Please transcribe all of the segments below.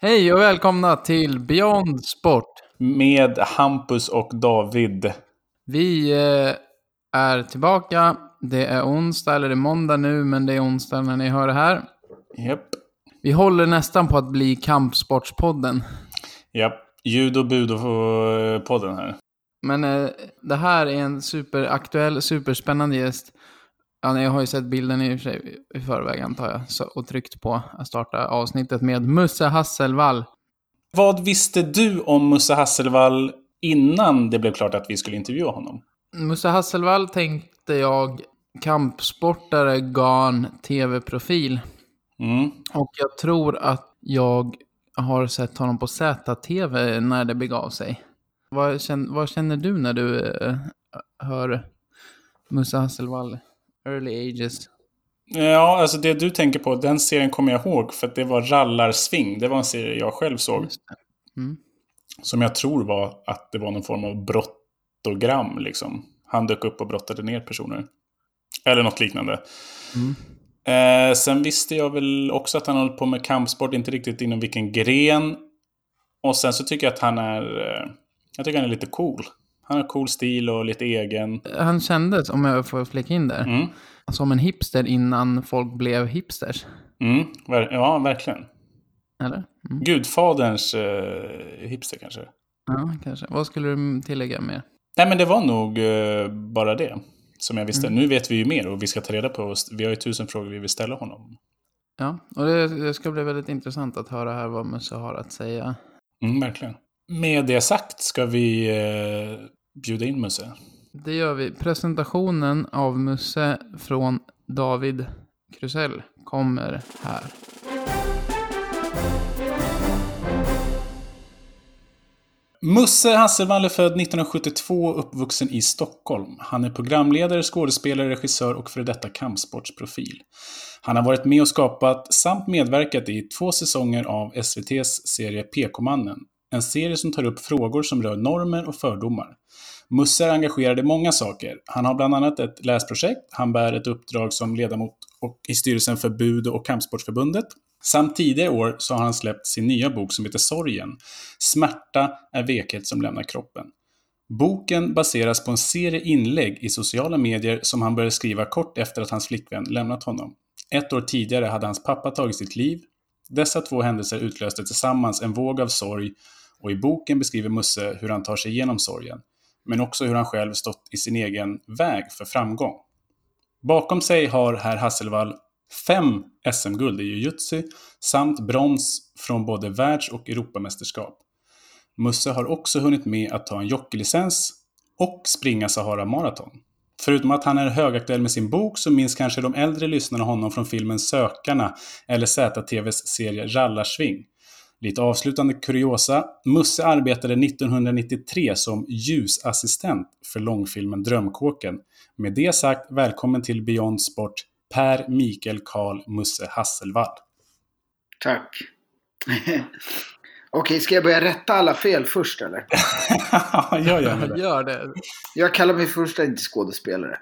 Hej och välkomna till Beyond Sport. Med Hampus och David. Vi eh, är tillbaka. Det är onsdag, eller det är måndag nu, men det är onsdag när ni hör det här. Japp. Vi håller nästan på att bli Kampsportspodden. Japp. Judo Budo-podden här. Men eh, det här är en superaktuell, superspännande gäst. Ja, ni har ju sett bilden i, sig i förväg antar jag. Så, och tryckt på att starta avsnittet med Musse Hasselvall. Vad visste du om Musse Hasselvall innan det blev klart att vi skulle intervjua honom? Musse Hasselvall tänkte jag kampsportare, garn, tv-profil. Mm. Och jag tror att jag har sett honom på ZTV när det begav sig. Vad känner, vad känner du när du eh, hör Musse Hasselvall? Early ages. Ja, alltså det du tänker på, den serien kommer jag ihåg för att det var Rallarsving. Det var en serie jag själv såg. Mm. Som jag tror var att det var någon form av brottogram liksom. Han dök upp och brottade ner personer. Eller något liknande. Mm. Eh, sen visste jag väl också att han håller på med kampsport, inte riktigt inom vilken gren. Och sen så tycker jag att han är... Eh, jag tycker han är lite cool. Han har cool stil och lite egen. Han kändes, om jag får flika in där, Mm. som en hipster innan folk blev hipsters. Mm. Ver- Ja, verkligen. Eller? Mm. Gudfaderns eh, hipster kanske. Ja, kanske. Vad skulle du tillägga mer? Nej, men det var nog eh, bara det som jag visste. Mm. Nu vet vi ju mer och vi ska ta reda på. Vi har ju tusen frågor vi vill ställa honom. Ja, och det, det ska bli väldigt intressant att höra här vad Musse har att säga. Mm, verkligen. Med det sagt ska vi eh, bjuda in Musse. Det gör vi. Presentationen av Musse från David Krusell kommer här. Musse Hasselvall är född 1972 och uppvuxen i Stockholm. Han är programledare, skådespelare, regissör och före detta kampsportsprofil. Han har varit med och skapat samt medverkat i två säsonger av SVTs serie PK-mannen. En serie som tar upp frågor som rör normer och fördomar. Musse är engagerad i många saker. Han har bland annat ett läsprojekt, han bär ett uppdrag som ledamot och i styrelsen för Budo och Kampsportsförbundet. Samt tidigare år så har han släppt sin nya bok som heter Sorgen. Smärta är vekhet som lämnar kroppen. Boken baseras på en serie inlägg i sociala medier som han började skriva kort efter att hans flickvän lämnat honom. Ett år tidigare hade hans pappa tagit sitt liv. Dessa två händelser utlöste tillsammans en våg av sorg och i boken beskriver Musse hur han tar sig igenom sorgen. Men också hur han själv stått i sin egen väg för framgång. Bakom sig har herr Hasselvall fem SM-guld i jujutsu samt brons från både världs och Europamästerskap. Musse har också hunnit med att ta en jockeylicens och springa Sahara Marathon. Förutom att han är högaktuell med sin bok så minns kanske de äldre lyssnarna honom från filmen Sökarna eller ZTVs serie Rallarsving. Lite avslutande kuriosa. Musse arbetade 1993 som ljusassistent för långfilmen Drömkåken. Med det sagt, välkommen till Beyond Sport, Per Mikael Karl Musse Hasselvall. Tack. Okej, ska jag börja rätta alla fel först eller? Gör gärna det. Gör det. Jag kallar mig först inte skådespelare.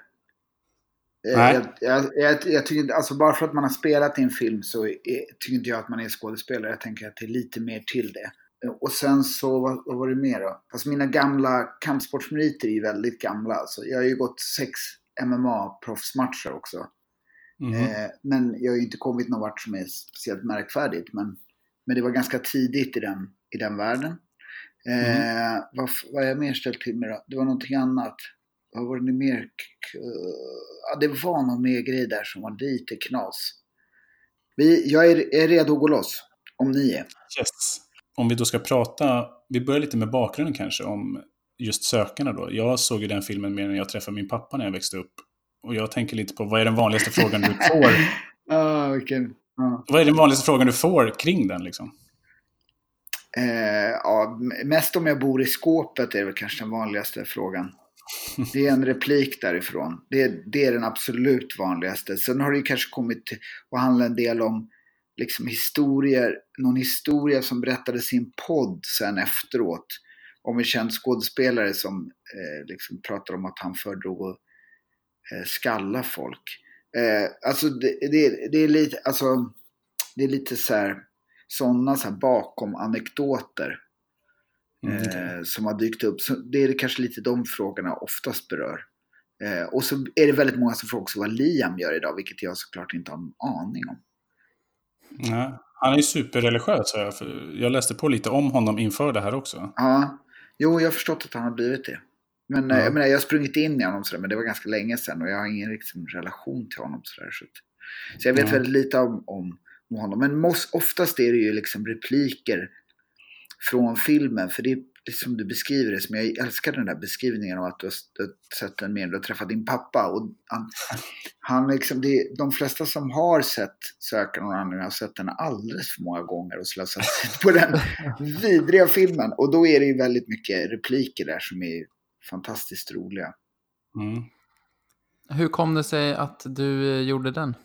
Eh, Nej. Jag, jag, jag, jag tycker alltså bara för att man har spelat i en film så är, tycker inte jag att man är skådespelare. Jag tänker att det är lite mer till det. Eh, Och sen så, vad, vad var det mer då? Alltså mina gamla kampsportsmeriter är ju väldigt gamla. Alltså, jag har ju gått sex MMA-proffsmatcher också. Mhm. Eh, men jag har ju inte kommit någon vart som är speciellt märkvärdigt. Men, men det var ganska tidigt i den, i den världen. Eh, vad, f- vad har jag mer ställt till med då? Det var någonting annat. Vad var det mer? Ja, det var någon mer grej där som var lite knas. Vi, jag är, är redo att gå loss. Om ni är. Yes. Om vi då ska prata, vi börjar lite med bakgrunden kanske om just sökarna då. Jag såg ju den filmen mer när jag träffade min pappa när jag växte upp. Och jag tänker lite på vad är den vanligaste frågan du får? Ah, vilken... ja. Vad är den vanligaste frågan du får kring den liksom? Eh, ja, mest om jag bor i skåpet är väl kanske den vanligaste frågan. Det är en replik därifrån. Det, det är den absolut vanligaste. Sen har det ju kanske kommit att handla en del om liksom historier, någon historia som berättades i en podd sen efteråt. Om en känd skådespelare som eh, liksom pratar om att han föredrog att eh, skalla folk. Eh, alltså det, det, det är lite, alltså det är lite så här sådana så här bakom anekdoter Mm, eh, som har dykt upp. Så det är kanske lite de frågorna oftast berör. Eh, och så är det väldigt många som frågar också vad Liam gör idag, vilket jag såklart inte har en aning om. Ja. Han är ju superreligiös. Jag, jag läste på lite om honom inför det här också. Ja, jo, jag har förstått att han har blivit det. Men eh, Ja. jag, menar, jag har sprungit in i honom sådär, men det var ganska länge sedan och jag har ingen liksom, relation till honom. Sådär, så, så jag vet Ja. väldigt lite om, om, om honom. Men mos, oftast är det ju liksom repliker från filmen. För det är som du beskriver det, som jag älskar den där beskrivningen av att du har, sett den med, du har träffat din pappa. Och han, han liksom, det, de flesta som har sett Sökaren och anledning har sett den alldeles för många gånger och slösat tid på den vidriga filmen. Och då är det ju väldigt mycket repliker där som är fantastiskt roliga. Mm. Hur kom det sig att du eh, gjorde den?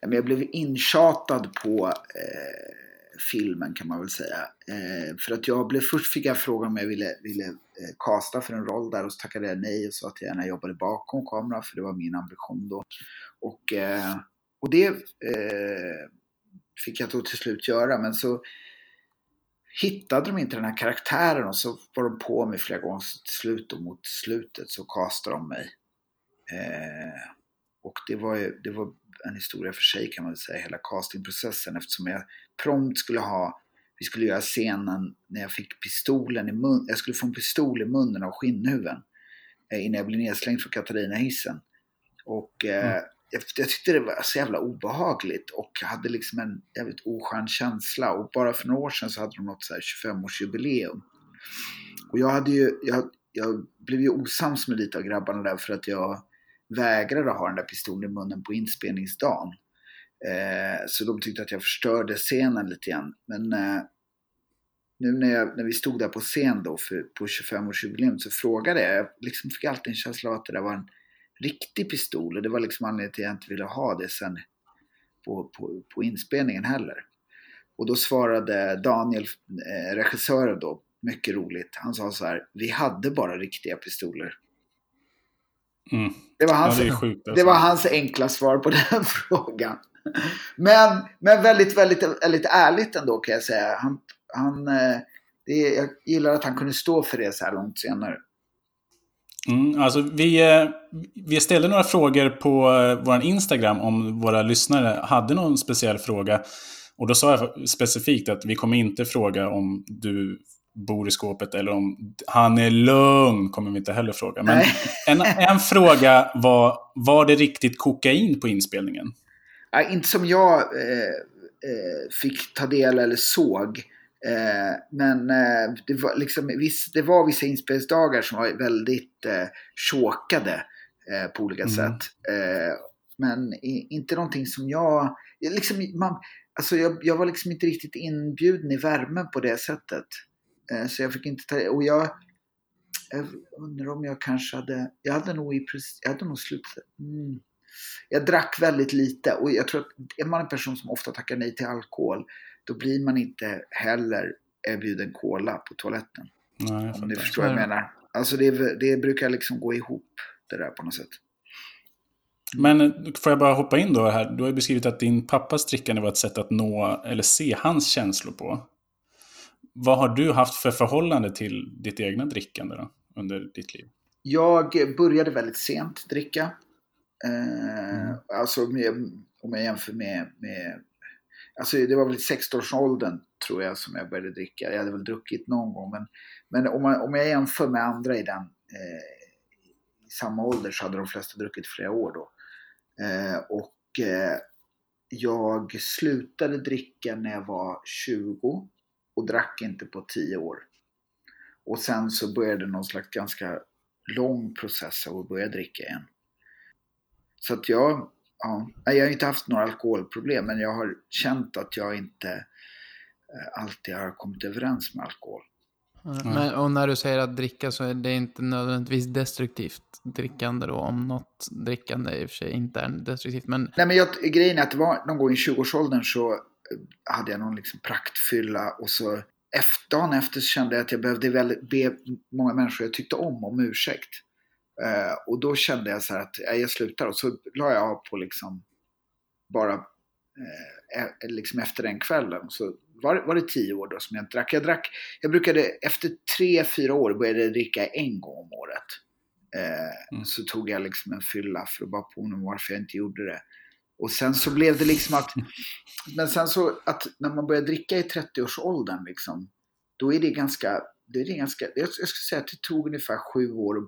Jag blev intjatad på eh, filmen kan man väl säga. Eh, för att jag blev, först fick jag frågan om jag ville, ville eh, casta för en roll där och så tackade jag nej och sa att jag gärna jobbade bakom kameran för det var min ambition då. Och, eh, och det eh, fick jag då till slut göra men så hittade de inte den här karaktären och så var de på mig flera gånger så till slut och mot slutet så castade de mig. Eh, och det var, ju, det var en historia för sig kan man väl säga, hela castingprocessen eftersom jag prompt skulle ha, vi skulle göra scenen när jag fick pistolen i mun, jag skulle få en pistol i munnen av skinnhuven eh, innan jag blev nedslängd från Katarina-hissen. Och eh, jag, jag tyckte det var så jävla obehagligt och hade liksom en jävligt oskön känsla och bara för några år sedan så hade de något så här 25-årsjubileum. Och jag hade ju, jag, jag blev ju osams med lite av grabbarna där för att jag vägrade ha den där pistolen i munnen på inspelningsdagen. Eh, så de tyckte att jag förstörde scenen lite grann. Men eh, nu när, jag, när vi stod där på scen då för, på 25-årsjubileum så frågade jag, jag liksom fick alltid en känsla av att det där var en riktig pistol och det var liksom anledningen till att jag inte ville ha det sen på, på, på inspelningen heller. Och då svarade Daniel, eh, regissören då, mycket roligt, han sa så här, vi hade bara riktiga pistoler. Mm. Det var Ja, hans, det är sjukt. det alltså. var hans enkla svar på den frågan. Men, men väldigt, väldigt, väldigt ärligt ändå kan jag säga. Han, han, eh, det, jag gillar att han kunde stå för det så här långt senare. Mm, alltså vi, eh, vi ställde några frågor på eh, vår Instagram om våra lyssnare hade någon speciell fråga. Och då sa jag specifikt att vi kommer inte fråga om du bor i skåpet eller om han är lugn, kommer vi inte heller fråga. Men en, en fråga var, var det riktigt kokain på inspelningen? Ja, inte som jag eh, eh, fick ta del eller såg. Eh, men eh, det, var liksom, viss, det var vissa inspelningsdagar som var väldigt eh, chokade eh, på olika Mm. sätt. Eh, men i, inte någonting som jag... Liksom, man, alltså jag, jag var liksom inte riktigt inbjuden i värmen på det sättet. Eh, så jag fick inte ta Och jag, jag undrar om jag kanske hade... Jag hade nog, i, jag hade nog slutat... Mm, jag drack väldigt lite och jag tror att är man en person som ofta tackar nej till alkohol då blir man inte heller erbjuden cola på toaletten. Nej, Om ni förstår vad jag menar. Alltså det, det brukar liksom gå ihop det där på något sätt. Men eh, får jag bara hoppa in då här? Du har ju beskrivit att din pappas drickande var ett sätt att nå eller se hans känslor på. Vad har du haft för förhållande till ditt egna drickande då, under ditt liv? Jag började väldigt sent dricka. Mm. Eh, alltså med, om jag jämför med, med Alltså det var väl i 16-årsåldern tror jag som jag började dricka. Jag hade väl druckit någon gång men, men om, man, om jag jämför med andra i den eh, i samma ålder så hade de flesta druckit flera år då. Eh, och eh, jag slutade dricka när jag var 20 och drack inte på 10 år. Och sen så började någon slags ganska lång process av att börja dricka igen. Så att jag, ja, jag har inte haft några alkoholproblem men jag har känt att jag inte eh, alltid har kommit överens med alkohol. Men, och när du säger att dricka så är det inte nödvändigtvis destruktivt drickande då, om något drickande i och för sig inte är destruktivt. Men Nej men jag, grejen är att det var någon gång i 20-årsåldern så eh, hade jag någon liksom praktfylla och så efter, dagen efter så kände jag att jag behövde väldigt, be många människor jag tyckte om om ursäkt. Eh, och då kände jag så här att eh, jag slutar och så la jag av på liksom bara eh, e- liksom efter den kvällen. Så var, var det tio år då som jag inte drack. Jag drack, jag brukade efter tre, fyra år började jag dricka en gång om året. Eh, mm. Så tog jag liksom en fylla för att bara påminna varför jag inte gjorde det. Och sen så blev det liksom att, men sen så att när man börjar dricka i 30-årsåldern liksom, då är det ganska, det är ganska, jag, skulle säga att det tog ungefär sju år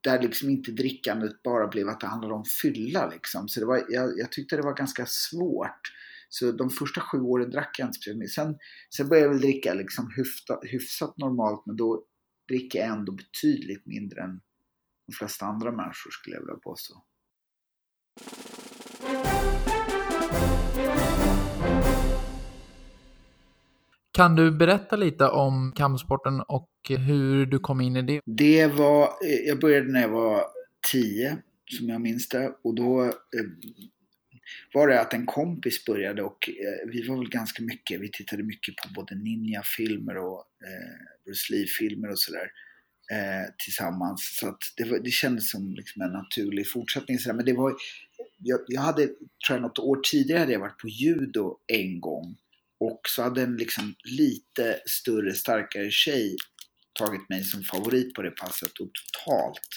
där liksom inte drickandet bara blev att det handlade om fylla liksom. Så det var, jag, jag tyckte det var ganska svårt. Så de första sju åren drack jag inte speciellt mycket. Sen, sen började jag väl dricka liksom hyfsat, hyfsat normalt men då dricker jag ändå betydligt mindre än de flesta andra människor skulle jag vilja påstå. Kan du berätta lite om kampsporten och hur du kom in i det? Det var, eh, jag började när jag var tio, som jag minns det. Och då eh, var det att en kompis började och eh, vi var väl ganska mycket, vi tittade mycket på både ninja-filmer och eh, Bruce Lee-filmer och sådär eh, tillsammans. Så att det, var, det kändes som liksom en naturlig fortsättning. Men det var, jag, jag hade, tror jag något år tidigare hade jag varit på judo en gång. Och så hade en liksom lite större, starkare tjej tagit mig som favorit på det passet och totalt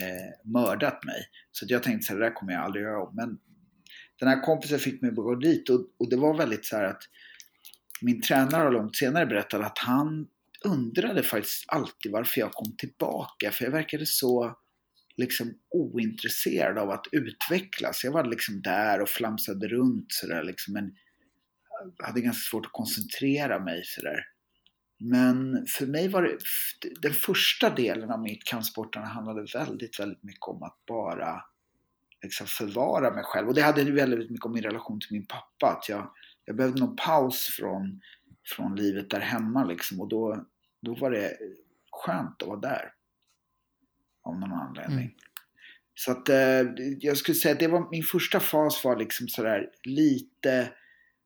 eh, mördat mig. Så jag tänkte så här, det där kommer jag aldrig göra om. Men den här kompisen fick mig att gå dit och, och det var väldigt så här att min tränare har långt senare berättat att han undrade faktiskt alltid varför jag kom tillbaka. För jag verkade så liksom ointresserad av att utvecklas. Jag var liksom där och flamsade runt sådär liksom. Men hade ganska svårt att koncentrera mig sådär. Men för mig var det, den första delen av mitt kampsportande handlade väldigt, väldigt mycket om att bara liksom förvara mig själv. Och det hade väldigt mycket om min relation till min pappa. Att jag, jag behövde någon paus från, från livet där hemma liksom. Och då, då var det skönt att vara där. Av någon anledning. Mm. Så att eh, jag skulle säga att det var, min första fas var liksom sådär lite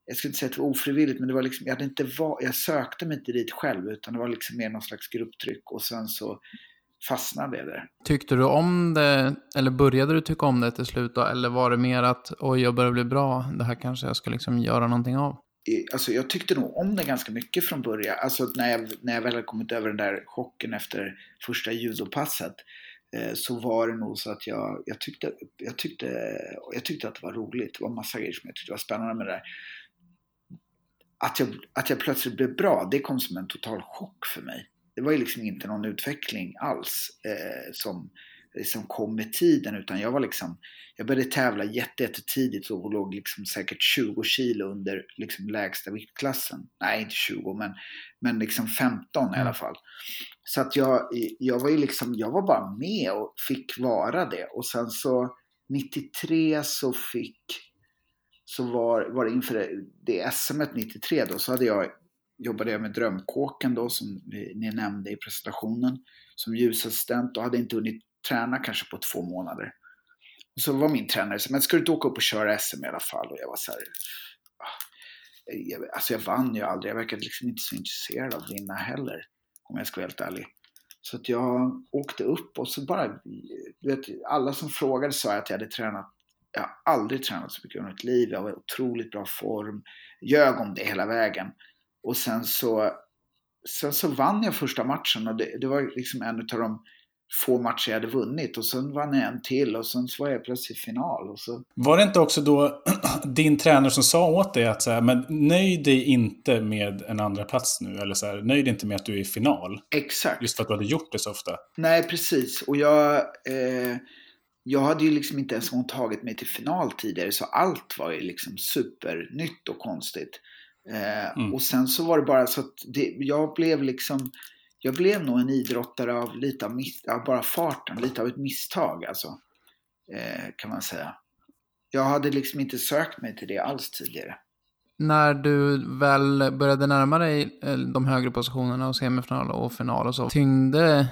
jag skulle inte säga att det var ofrivilligt, men det var liksom, jag, hade inte var, jag sökte mig inte dit själv, utan det var liksom mer någon slags grupptryck och sen så fastnade jag där. Tyckte du om det, eller började du tycka om det till slut då, eller var det mer att oj, jag börjar bli bra, det här kanske jag ska liksom göra någonting av? Alltså jag tyckte nog om det ganska mycket från början. Alltså när jag, när jag väl hade kommit över den där chocken efter första judopasset eh, så var det nog så att jag, jag, tyckte, jag, tyckte, jag tyckte att det var roligt. Det var massa grejer som jag tyckte var spännande med det där att jag, att jag plötsligt blev bra, det kom som en total chock för mig. Det var ju liksom inte någon utveckling alls eh, som, som kom med tiden utan jag var liksom, jag började tävla jättetidigt och låg liksom säkert 20 kilo under liksom lägsta viktklassen. Nej, inte 20 men, men liksom 15 mm. i alla mm. fall. Så att jag, jag var ju liksom, jag var bara med och fick vara det och sen så 93 så fick så var, var det inför det, SM 93 då så hade jag, jobbade jag med Drömkåken då som ni nämnde i presentationen som ljusassistent och hade inte hunnit träna kanske på två månader. Och så var min tränare så men ska du inte åka upp och köra SM i alla fall? Och jag var så här, ah, jag, alltså jag vann ju aldrig, jag verkade liksom inte så intresserad av att vinna heller. Om jag ska vara helt ärlig. Så att jag åkte upp och så bara, du vet, alla som frågade sa att jag hade tränat jag har aldrig tränat så mycket under mitt liv. Jag var i otroligt bra form. Ljög om det hela vägen. Och sen så, sen så vann jag första matchen och det, det var liksom en av de få matcher jag hade vunnit och sen vann jag en till och sen så var jag plötsligt i final. Och så... Var det inte också då din tränare som sa åt dig att så här, men nöj dig inte med en andra plats nu eller så här, nöj dig inte med att du är i final? Exakt. Just för att du hade gjort det så ofta. Nej, precis. Och jag... Eh jag hade ju liksom inte ens tagit mig till final tidigare så allt var ju liksom supernytt och konstigt. Eh, mm. Och sen så var det bara så att det, jag blev liksom, jag blev nog en idrottare av lite av, miss, av bara farten, lite av ett misstag alltså. Eh, kan man säga. Jag hade liksom inte sökt mig till det alls tidigare. När du väl började närma dig eh, de högre positionerna och semifinal och final och så, tyngde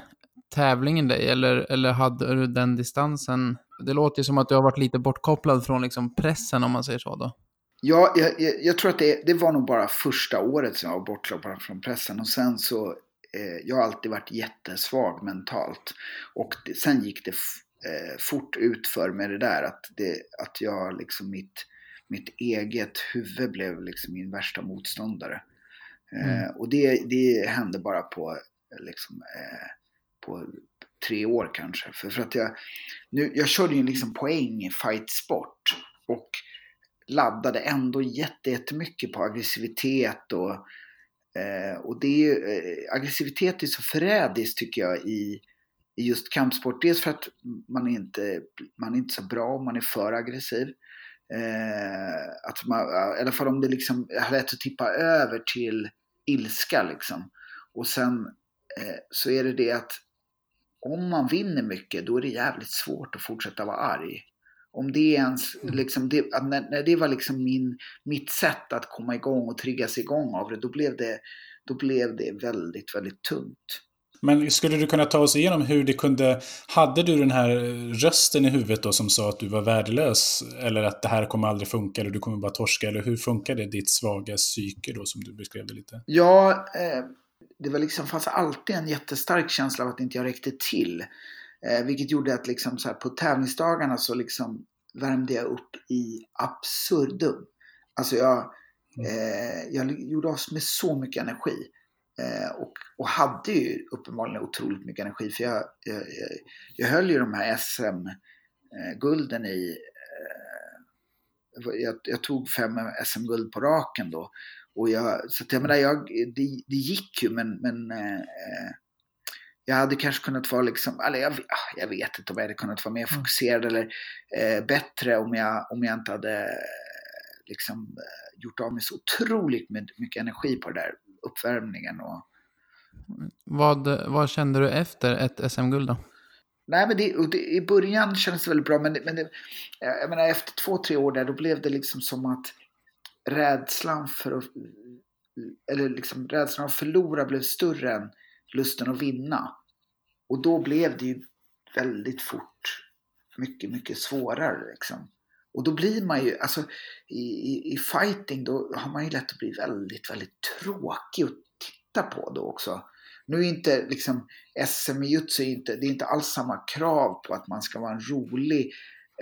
tävlingen dig eller, eller hade du den distansen? Det låter ju som att du har varit lite bortkopplad från liksom pressen om man säger så då. Ja, jag, jag, jag tror att det, det, var nog bara första året som jag var bortkopplad från pressen och sen så, eh, jag har alltid varit jättesvag mentalt. Och det, sen gick det eh, fort ut för med det där att, det, att jag liksom mitt, mitt eget huvud blev liksom min värsta motståndare. Eh, och det, det hände bara på, liksom, eh, på tre år kanske. För, för att jag, nu, jag körde ju liksom poäng i fightsport och laddade ändå jättemycket på aggressivitet och, eh, och det är, eh, aggressivitet är så förrädiskt tycker jag i, i just kampsport. Dels för att man är inte man är inte så bra om man är för aggressiv. Eh, att man, eh, I alla fall om det liksom har lätt att tippa över till ilska liksom. Och sen eh, så är det det att om man vinner mycket då är det jävligt svårt att fortsätta vara arg. Om det ens, mm. liksom, det, när, när det var liksom min, mitt sätt att komma igång och triggas igång av det, då blev det, då blev det väldigt, väldigt tungt. Men skulle du kunna ta oss igenom hur det kunde... Hade du den här rösten i huvudet då som sa att du var värdelös? Eller att det här kommer aldrig funka eller du kommer bara torska? Eller hur funkade ditt svaga psyke då som du beskrev det lite? Ja, eh, det var liksom, fanns alltid en jättestark känsla av att inte jag räckte till. Eh, vilket gjorde att liksom så här, på tävlingsdagarna så liksom värmde jag upp i absurdum. Alltså jag, mm. eh, jag gjorde av med så mycket energi. Eh, och, och hade ju uppenbarligen otroligt mycket energi för jag, jag, jag höll ju de här SM-gulden i eh, jag, jag, tog fem SM-guld på raken då. Och jag, så att jag menar, jag, det, det gick ju men, men eh, jag hade kanske kunnat vara liksom, eller jag, ah, jag, vet inte om jag hade kunnat vara mer mm. fokuserad eller eh, bättre om jag, om jag inte hade liksom gjort av mig så otroligt mycket energi på det där uppvärmningen. Och... Vad, vad kände du efter ett SM-guld då? Nej, men det, det, i början kändes det väldigt bra, men, men det, jag menar, efter två, tre år där, då blev det liksom som att rädslan för att, eller liksom rädslan att förlora blev större än lusten att vinna. Och då blev det ju väldigt fort mycket, mycket svårare liksom. Och då blir man ju, alltså i, i, i, fighting då har man ju lätt att bli väldigt, väldigt tråkig att titta på då också. Nu är inte liksom SM i jutsu inte, det är inte alls samma krav på att man ska vara en rolig,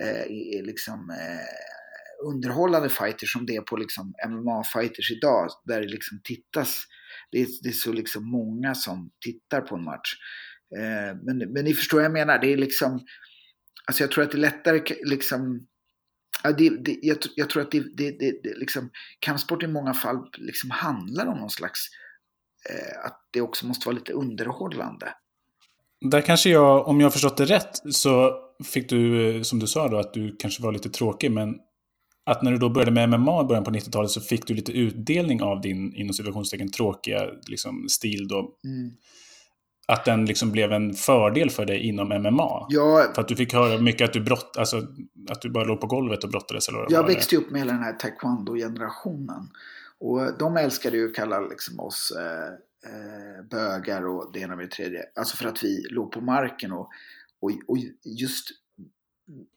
eh, liksom eh, underhållande fighters som det är på liksom MMA-fighters idag. Där det liksom tittas, det är, det är så liksom många som tittar på en match. Eh, men, men ni förstår vad jag menar, det är liksom, alltså jag tror att det är lättare liksom Ja, det, det, jag, jag, tror att det, det, det, liksom, kampsport i många fall liksom handlar om någon slags, eh, att det också måste vara lite underhållande. Där kanske jag, om jag har förstått det rätt, så fick du, eh, som du sa då, att du kanske var lite tråkig, men att när du då började med MMA i början på 90-talet så fick du lite utdelning av din, inom situationstecken, tråkiga liksom, stil då. Mm att den liksom blev en fördel för dig inom MMA? Ja, för att du fick höra mycket att du brott, alltså att du bara låg på golvet och brottades? Eller jag växte upp med hela den här taekwondo-generationen. Och de älskade ju att kalla liksom oss eh, eh, bögar och det ena med det tredje. Alltså för att vi låg på marken och, och, och just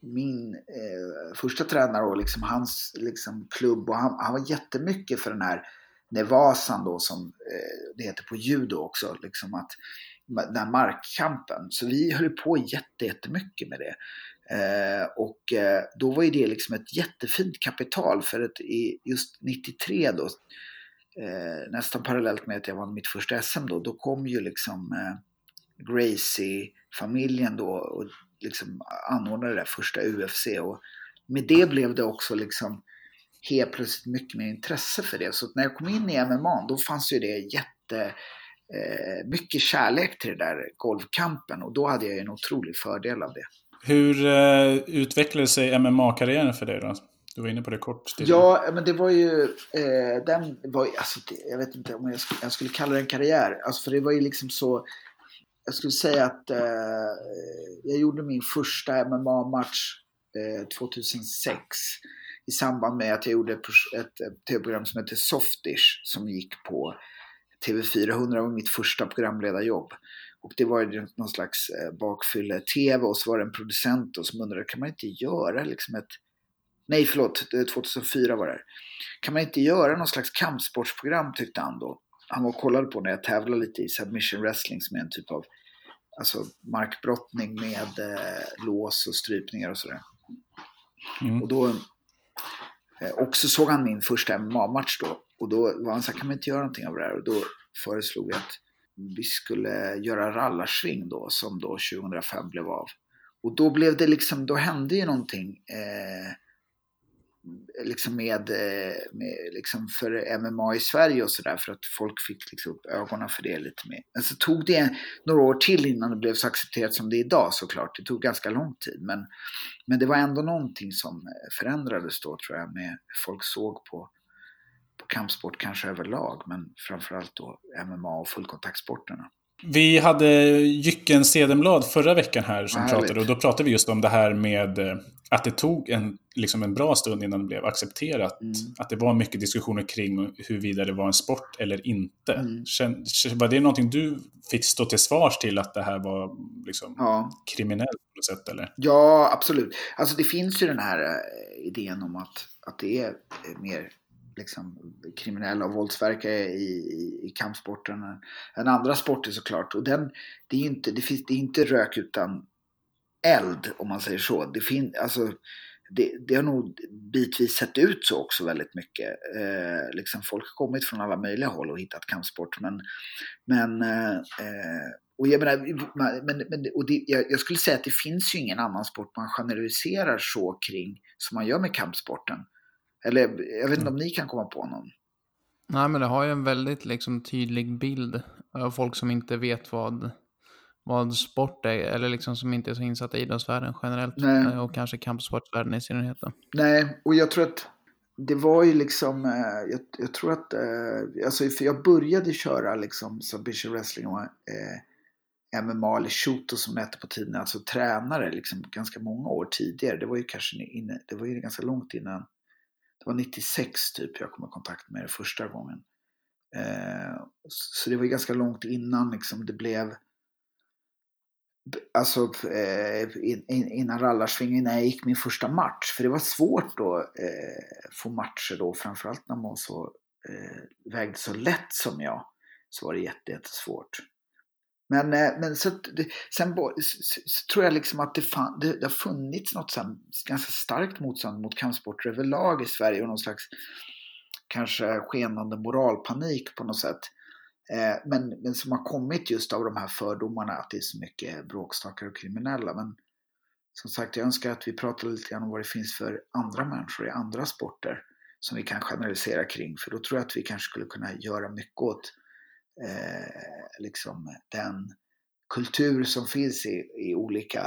min eh, första tränare och liksom hans liksom, klubb och han, han var jättemycket för den här Nevasan då som eh, det heter på judo också. Liksom att den här markkampen. Så vi höll på jättemycket med det. Eh, och eh, då var ju det liksom ett jättefint kapital för att i just 93 då, eh, nästan parallellt med att jag vann mitt första SM då, då kom ju liksom eh, Gracie-familjen då och liksom anordnade det första UFC och med det blev det också liksom helt plötsligt mycket mer intresse för det. Så när jag kom in i MMA då fanns ju det jätte eh, mycket kärlek till den där golfkampen och då hade jag en otrolig fördel av det. Hur eh, utvecklade sig MMA-karriären för dig då? Du var inne på det kort. Till. Ja, men det var ju... Eh, den var alltså, Jag vet inte om jag, jag skulle kalla det en karriär. Alltså, för det var ju liksom så... Jag skulle säga att eh, jag gjorde min första MMA-match 2006 eh, i samband med att jag gjorde ett, tv-program som heter Softish som gick på TV400 var mitt första programledarjobb. Och det var ju någon slags eh, bakfylle-TV och så var det en producent då som undrade, kan man inte göra liksom ett Nej, förlåt, eh, 2004 var det. Kan man inte göra någon slags kampsportsprogram tyckte han då. Han var och kollade på när jag tävlade lite i submission wrestling som är en typ av alltså, markbrottning med eh, lås och strypningar och sådär. Mm. Och då eh, också såg han min första MMA-match då Och då var han så här, kan man inte göra någonting av det här? Och då föreslog vi att vi skulle göra rallarsving då, som då 2005 blev av. Och då blev det liksom, då hände ju någonting eh, liksom med, eh, med liksom för MMA i Sverige och sådär för att folk fick liksom upp ögonen för det lite mer. Men så tog det några år till innan det blev så accepterat som det är idag såklart. Det tog ganska lång tid men, men det var ändå någonting som förändrades då tror jag med hur folk såg på, på kampsport kanske överlag men framförallt då MMA och fullkontaktsporterna. Vi hade Jycken Sedenblad förra veckan här som Härligt. pratade och då pratade vi just om det här med eh, att det tog en, liksom en bra stund innan det blev accepterat. Mm. Att det var mycket diskussioner kring huruvida det var en sport eller inte. Mm. var det någonting du fick stå till svars till att det här var liksom ja. kriminellt på något sätt? Eller? Ja, absolut. Alltså det finns ju den här eh, idén om att, att det är mer liksom, kriminella och våldsverkare i, i, i kampsporten än andra sporter såklart. Och den, det, är inte, det, finns, det är inte rök utan eld om man säger så. Det, fin, alltså, det, det har nog bitvis sett ut så också väldigt mycket. Eh, liksom folk har kommit från alla möjliga håll och hittat kampsport. Men, men eh, eh och jag, menar, men, men, och det, jag, jag, skulle säga att det finns ju ingen annan sport man generaliserar så kring som man gör med kampsporten. Eller jag vet inte om ni kan komma på någon. Nej, men det har ju en väldigt liksom, tydlig bild av folk som inte vet vad, vad sport är, eller liksom som inte är så insatta i idrottsvärlden generellt. Nej. Eh, och kanske kampsportsvärlden i synnerhet. Då. Nej, och jag tror att det var ju liksom, eh, jag, jag, tror att, eh, alltså för jag började köra liksom submission wrestling och eh, MMA eller shooto som hette på tiden, alltså tränare liksom ganska många år tidigare. Det var ju kanske inne, det var ju ganska långt innan det var 96 typ jag kom i kontakt med det första gången. Eh, så det var ganska långt innan liksom det blev Alltså eh, innan rallarsvingen, innan jag gick min första match. För det var svårt att eh, få matcher då, framförallt när man så, eh, vägde så lätt som jag. Så var det jättesvårt. Men, eh, men så, sen så, så tror jag liksom att det, fan, det, det har funnits något så ganska starkt motstånd mot kampsporter överlag i Sverige och någon slags kanske skenande moralpanik på något sätt. Eh, men, men som har kommit just av de här fördomarna att det är så mycket bråkstakar och kriminella. Men som sagt, jag önskar att vi pratar lite grann om vad det finns för andra människor i andra sporter som vi kan generalisera kring. För då tror jag att vi kanske skulle kunna göra mycket åt eh, liksom den kultur som finns i, i olika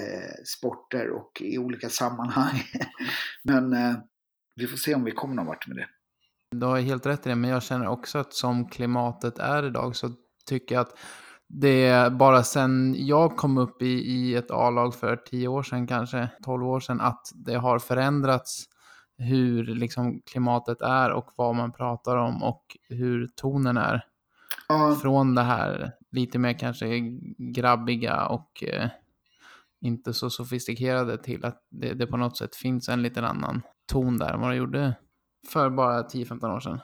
eh, sporter och i olika sammanhang. men eh, vi får se om vi kommer någon vart med det. Du har helt rätt i det, men jag känner också att som klimatet är idag så tycker jag att det är bara sen jag kom upp i, i ett A-lag för tio år sedan, kanske tolv år sedan, att det har förändrats hur liksom klimatet är och vad man pratar om och hur tonen är. Ja. Från det här lite mer kanske grabbiga och eh, inte så sofistikerade till att det, det, på något sätt finns en liten annan ton där än vad det gjorde för bara 10-15 år sedan.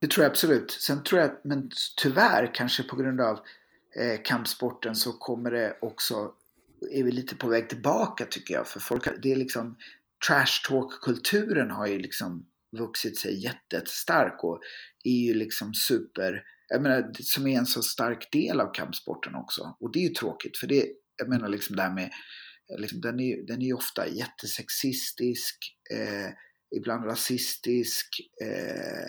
Det tror jag absolut. Sen tror jag, men tyvärr kanske på grund av eh, kampsporten så kommer det också, är vi lite på väg tillbaka tycker jag. För folk, det är liksom, trash talk-kulturen har ju liksom vuxit sig jättestark och är ju liksom super jag menar, som är en så stark del av kampsporten också. Och det är ju tråkigt för det, jag menar liksom det här med, liksom, den är den är ju ofta jättesexistisk, eh, ibland rasistisk, eh,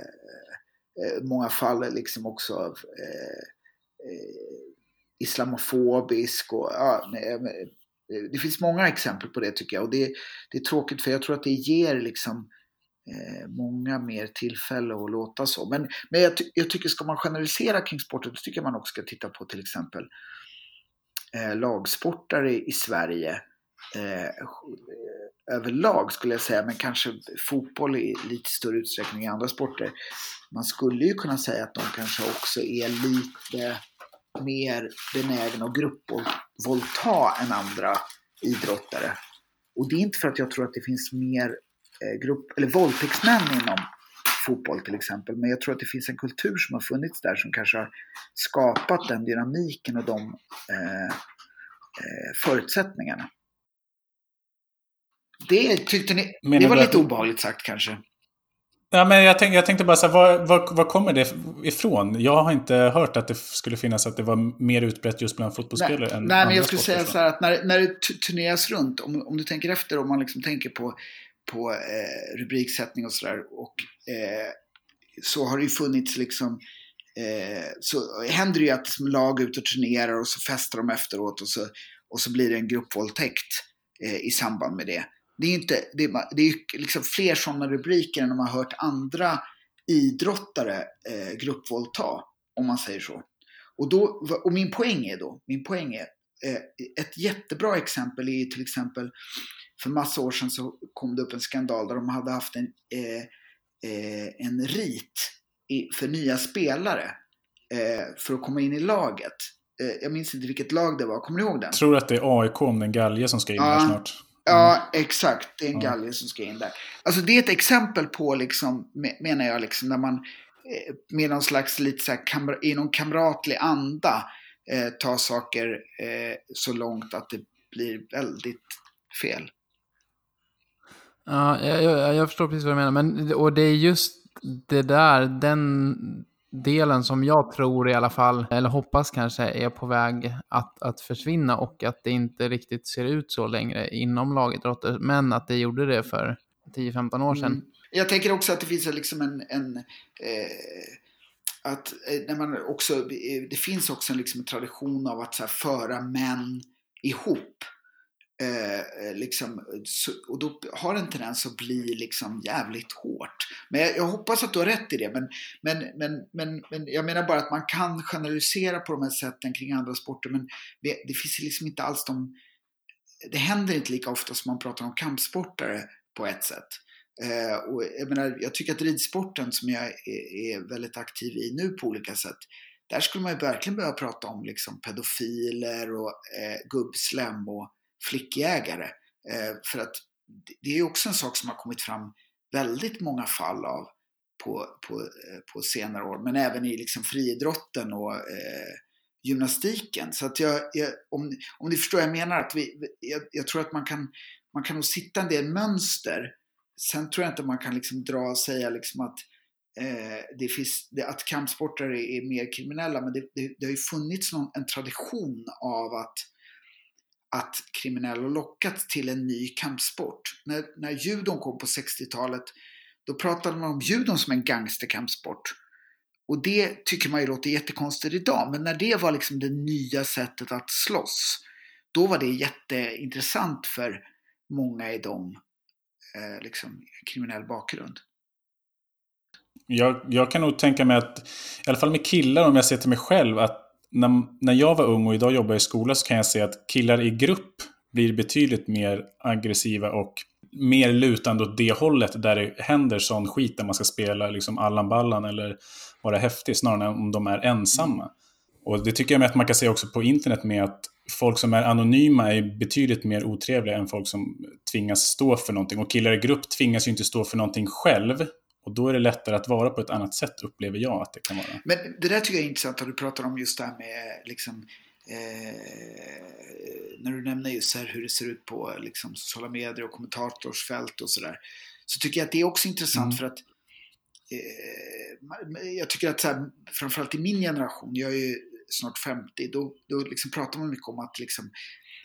eh många fall liksom också av eh, eh, islamofobisk och ja, eh, det finns många exempel på det tycker jag och det, det är tråkigt för jag tror att det ger liksom eh, Eh, många mer tillfälle att låta så. Men, men jag, ty jag, tycker ska man generalisera kring sporten då tycker jag man också ska titta på till exempel eh, lagsportare i Sverige eh, överlag skulle jag säga, men kanske fotboll i lite större utsträckning i andra sporter. Man skulle ju kunna säga att de kanske också är lite mer benägna att gruppvåldta än andra idrottare. Och det är inte för att jag tror att det finns mer grupp, eller våldtäktsmän inom fotboll till exempel. Men jag tror att det finns en kultur som har funnits där som kanske har skapat den dynamiken och de eh, eh, förutsättningarna. Det tyckte ni, det var lite obehagligt sagt kanske. Ja, men jag, tänkte, jag tänkte bara så här, var, var, var, kommer det ifrån? Jag har inte hört att det skulle finnas att det var mer utbrett just bland fotbollsspelare nej, än Nej, men jag skulle säga så här att när, när det turneras runt, om, om du tänker efter, om man liksom tänker på, på eh, rubriksättning och sådär, och eh, så har det ju funnits liksom eh, så händer det ju att lag är ute och turnerar och så festar de efteråt och så, och så blir det en gruppvåldtäkt eh, i samband med det. Det är ju inte, det är, det är liksom fler sådana rubriker än om man har hört andra idrottare eh, gruppvåldta, om man säger så. Och, då, och min poäng är då, min poäng är, eh, ett jättebra exempel är till exempel, för massa år sedan så kom det upp en skandal där de hade haft en, eh, eh en rit i, för nya spelare eh, för att komma in i laget. Eh, jag minns inte vilket lag det var, kommer ni ihåg den? Jag tror att det är AIK om den galge som ska in här snart. Ja, exakt. Det är en galge som ska in där. Alltså det är ett exempel på, liksom, menar jag, liksom, när man eh, med någon slags lite så här, i någon kamratlig anda eh, tar saker eh, så långt att det blir väldigt fel. Ja, jag, jag, jag, förstår precis vad du menar. Men, och det är just det där, den delen som jag tror i alla fall, eller hoppas kanske, är på väg att, att försvinna och att det inte riktigt ser ut så längre inom lagidrotter, men att det gjorde det för 10-15 år sedan. Mm. Jag tänker också att det finns liksom en, en eh, att eh, när man också, det finns också liksom en, liksom tradition av att så här, föra män ihop. Eh, eh, liksom, så, och då har en tendens att bli liksom jävligt hårt. Men jag, jag, hoppas att du har rätt i det. Men, men, men, men, men jag menar bara att man kan generalisera på de här sätten kring andra sporter. Men det, det finns liksom inte alls de... Det händer inte lika ofta som man pratar om kampsportare på ett sätt. Eh, och jag, menar, jag tycker att ridsporten som jag är, är, väldigt aktiv i nu på olika sätt. Där skulle man ju verkligen behöva prata om liksom pedofiler och eh, gubbslem och flickjägare. Eh, för att det är också en sak som har kommit fram väldigt många fall av på, på, eh, på senare år, men även i liksom friidrotten och eh, gymnastiken. Så att jag, jag, om, om ni förstår vad jag menar, att vi, jag, jag, tror att man kan, man kan nog sitta en del mönster. Sen tror jag inte man kan liksom dra och säga liksom att, eh, det finns, det, att kampsportare är, är mer kriminella, men det, det, det har ju funnits någon, en tradition av att att kriminella lockats till en ny kampsport. När, när judon kom på 60-talet då pratade man om judon som en gangsterkampsport. Och det tycker man ju låter jättekonstigt idag, men när det var liksom det nya sättet att slåss, då var det jätteintressant för många i dem eh, liksom, kriminell bakgrund. Jag, jag kan nog tänka mig att, i alla fall med killar, om jag ser till mig själv, att när, när jag var ung och idag jobbar i skola så kan jag se att killar i grupp blir betydligt mer aggressiva och mer lutande åt det hållet där det händer sån skit där man ska spela liksom Allan Ballan eller vara häftig snarare än om de är ensamma. Och det tycker jag med att man kan se också på internet med att folk som är anonyma är betydligt mer otrevliga än folk som tvingas stå för någonting. Och killar i grupp tvingas ju inte stå för någonting själv. Och då är det lättare att vara på ett annat sätt, upplever jag att det kan vara. Men det där tycker jag är intressant, att du pratar om just det här med liksom, eh, när du nämner just här hur det ser ut på liksom, sociala medier och kommentatorsfält och sådär. Så tycker jag att det är också intressant mm. för att eh, jag tycker att så här, framförallt i min generation, jag är ju snart 50, då, då liksom pratar man mycket om att liksom,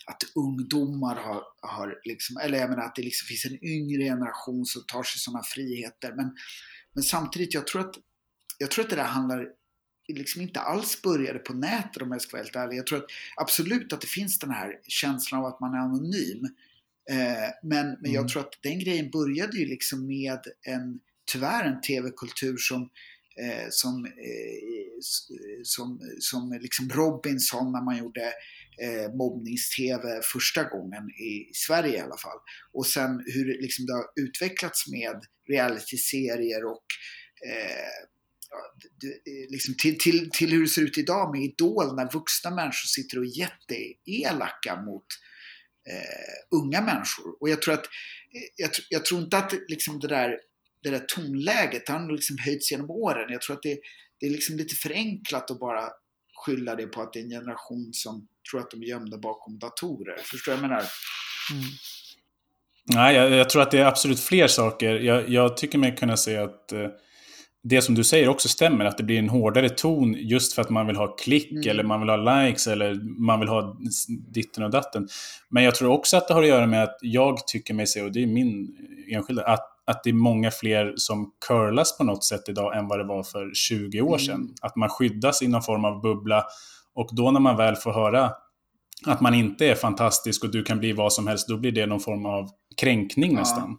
att ungdomar har, har liksom, eller jag menar att det liksom finns en yngre generation som tar sig sådana friheter. Men, men samtidigt, jag tror att, jag tror att det där handlar liksom inte alls började på nätet om jag ska vara helt ärlig. Jag tror att absolut att det finns den här känslan av att man är anonym. Eh, men, men jag mm. tror att den grejen började ju liksom med en, tyvärr en tv-kultur som eh, som, eh, som, som liksom Robinson när man gjorde eh, mobbnings-tv första gången i Sverige i alla fall. Och sen hur liksom det har utvecklats med realityserier och eh, liksom till, till, till hur det ser ut idag med Idol när vuxna människor sitter och är jätteelaka mot eh, unga människor. Och jag tror att eh, jag, jag tror inte att liksom det där det där tonläget det har liksom höjts genom åren. Jag tror att det, det är liksom lite förenklat att bara skylla det på att det är en generation som tror att de är gömda bakom datorer. Förstår du vad jag menar? Mm. Nej, jag, jag, tror att det är absolut fler saker. Jag, jag tycker mig kunna se att eh, det som du säger också stämmer, att det blir en hårdare ton just för att man vill ha klick mm. eller man vill ha likes eller man vill ha ditten och datten. Men jag tror också att det har att göra med att jag tycker mig se, och det är min enskilda, att, att det är många fler som curlas på något sätt idag än vad det var för 20 år sedan. Mm. Att man skyddas i någon form av bubbla och då när man väl får höra att man inte är fantastisk och du kan bli vad som helst, då blir det någon form av kränkning ja. nästan.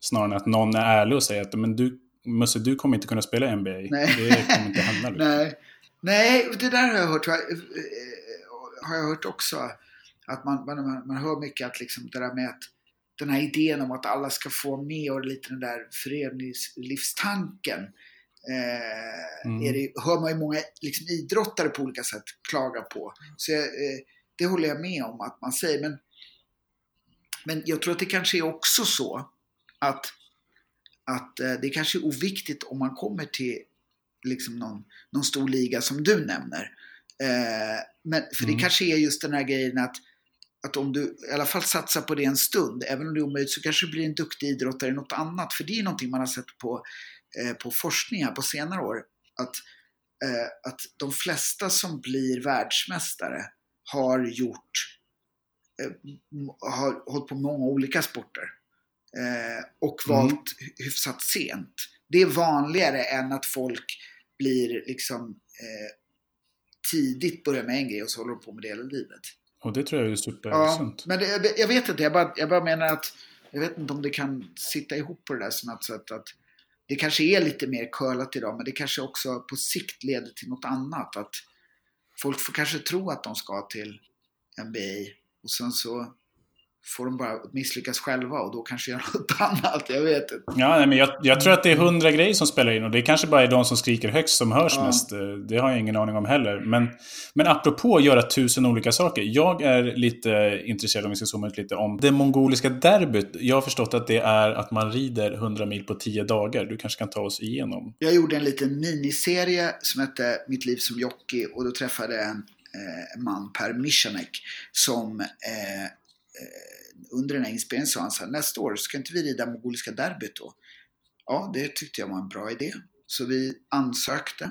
Snarare än att någon är ärlig och säger att men du, Musse, du kommer inte kunna spela NBA. Nej. Det kommer inte hända. Liksom. Nej. Nej, det där har jag hört, har jag hört också. Att man, man, man hör mycket att liksom det där med att den här idén om att alla ska få med och lite den där föreningslivstanken. Eh, mm. är det, hör man ju många liksom, idrottare på olika sätt klaga på. Så eh, det håller jag med om att man säger. Men, men jag tror att det kanske är också så att, att eh, det kanske är oviktigt om man kommer till liksom någon, någon stor liga som du nämner. Eh, men, för mm. det kanske är just den här grejen att, att om du i alla fall satsar på det en stund, även om det är omöjligt, så kanske du blir en duktig idrottare i något annat. För det är någonting man har sett på, eh, på forskning här på senare år. Att, eh, att de flesta som blir världsmästare har gjort, eh, har hållit på många olika sporter. Eh, och mm. valt mm. hyfsat sent. Det är vanligare än att folk blir liksom eh, tidigt börjar med en grej och så håller de på med det hela livet. Och det tror jag är supersunt. Ja, men det, jag vet inte, jag bara, jag bara menar att jag vet inte om det kan sitta ihop på det där sånt sätt att det kanske är lite mer curlat idag men det kanske också på sikt leder till något annat. Att folk får kanske tro att de ska till NBA och sen så får de bara misslyckas själva och då kanske göra något annat. Jag vet inte. Ja, nej, men jag, jag, tror att det är hundra grejer som spelar in och det kanske bara är de som skriker högst som hörs ja. mest. Det har jag ingen aning om heller. Men, men apropå att göra tusen olika saker. Jag är lite intresserad, om vi ska zooma ut lite, om det mongoliska derbyt. Jag har förstått att det är att man rider 100 mil på 10 dagar. Du kanske kan ta oss igenom? Jag gjorde en liten miniserie som hette Mitt liv som jockey och då träffade jag en eh, man, Per Mischanek, som eh, eh under den här inspelningen sa han så här, nästa år ska inte vi rida mongoliska derbyt då? Ja, det tyckte jag var en bra idé. Så vi ansökte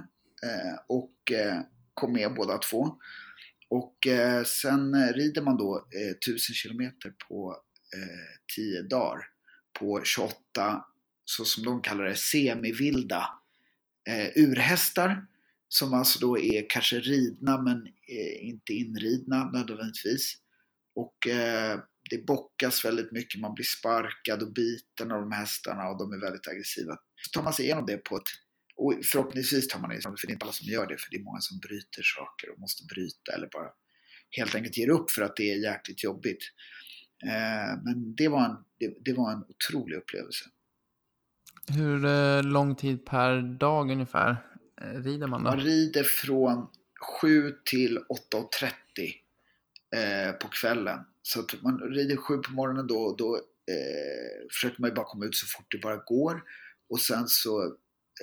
eh, och eh, kom med båda två. Och eh, sen eh, rider man då eh, 1000 kilometer på eh, 10 dagar på 28, så som de kallar det, semivilda urhästar som alltså då är kanske ridna men inte inridna nödvändigtvis. Och det bockas väldigt mycket, man blir sparkad och biten av de hästarna och de är väldigt aggressiva. Så tar man sig igenom det på ett och förhoppningsvis tar man det för det är inte alla som gör det, för det är många som bryter saker och måste bryta eller bara helt enkelt ger upp för att det är jäkligt jobbigt. Eh, men det var, en, det, det, var en otrolig upplevelse. Hur eh, lång tid per dag ungefär eh, rider man då? Man rider från 7 till 8.30 Eh, på kvällen. Så att man rider sju på morgonen då, då eh, försöker man ju bara komma ut så fort det bara går. Och sen så,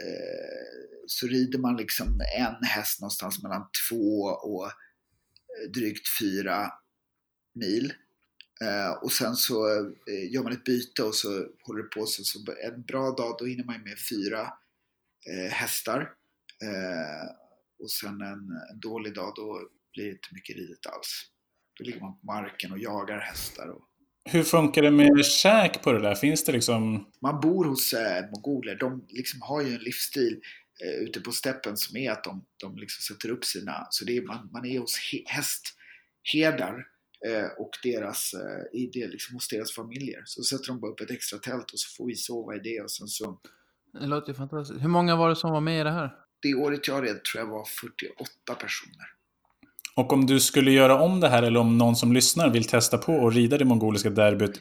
eh, så rider man liksom en häst någonstans mellan två och eh, drygt fyra mil. Eh, och sen så eh, gör man ett byte och så håller det på sig. Så en bra dag då hinner man med fyra eh, hästar. Eh, och sen en, en dålig dag då blir det inte mycket ridet alls. Då ligger man på marken och jagar hästar. Och... Hur funkar det med käk på det där? Finns det liksom... Man bor hos eh, mongoler. De liksom har ju en livsstil eh, ute på steppen som är att de, de liksom sätter upp sina... Så det är, man, man är hos he, hästherdar eh, och deras, eh, i det, liksom, hos deras familjer. Så sätter de bara upp ett extra tält och så får vi sova i det och sen så... Det låter ju fantastiskt. Hur många var det som var med i det här? Det året jag red tror jag var 48 personer. Och om du skulle göra om det här eller om någon som lyssnar vill testa på att rida det mongoliska derbyt,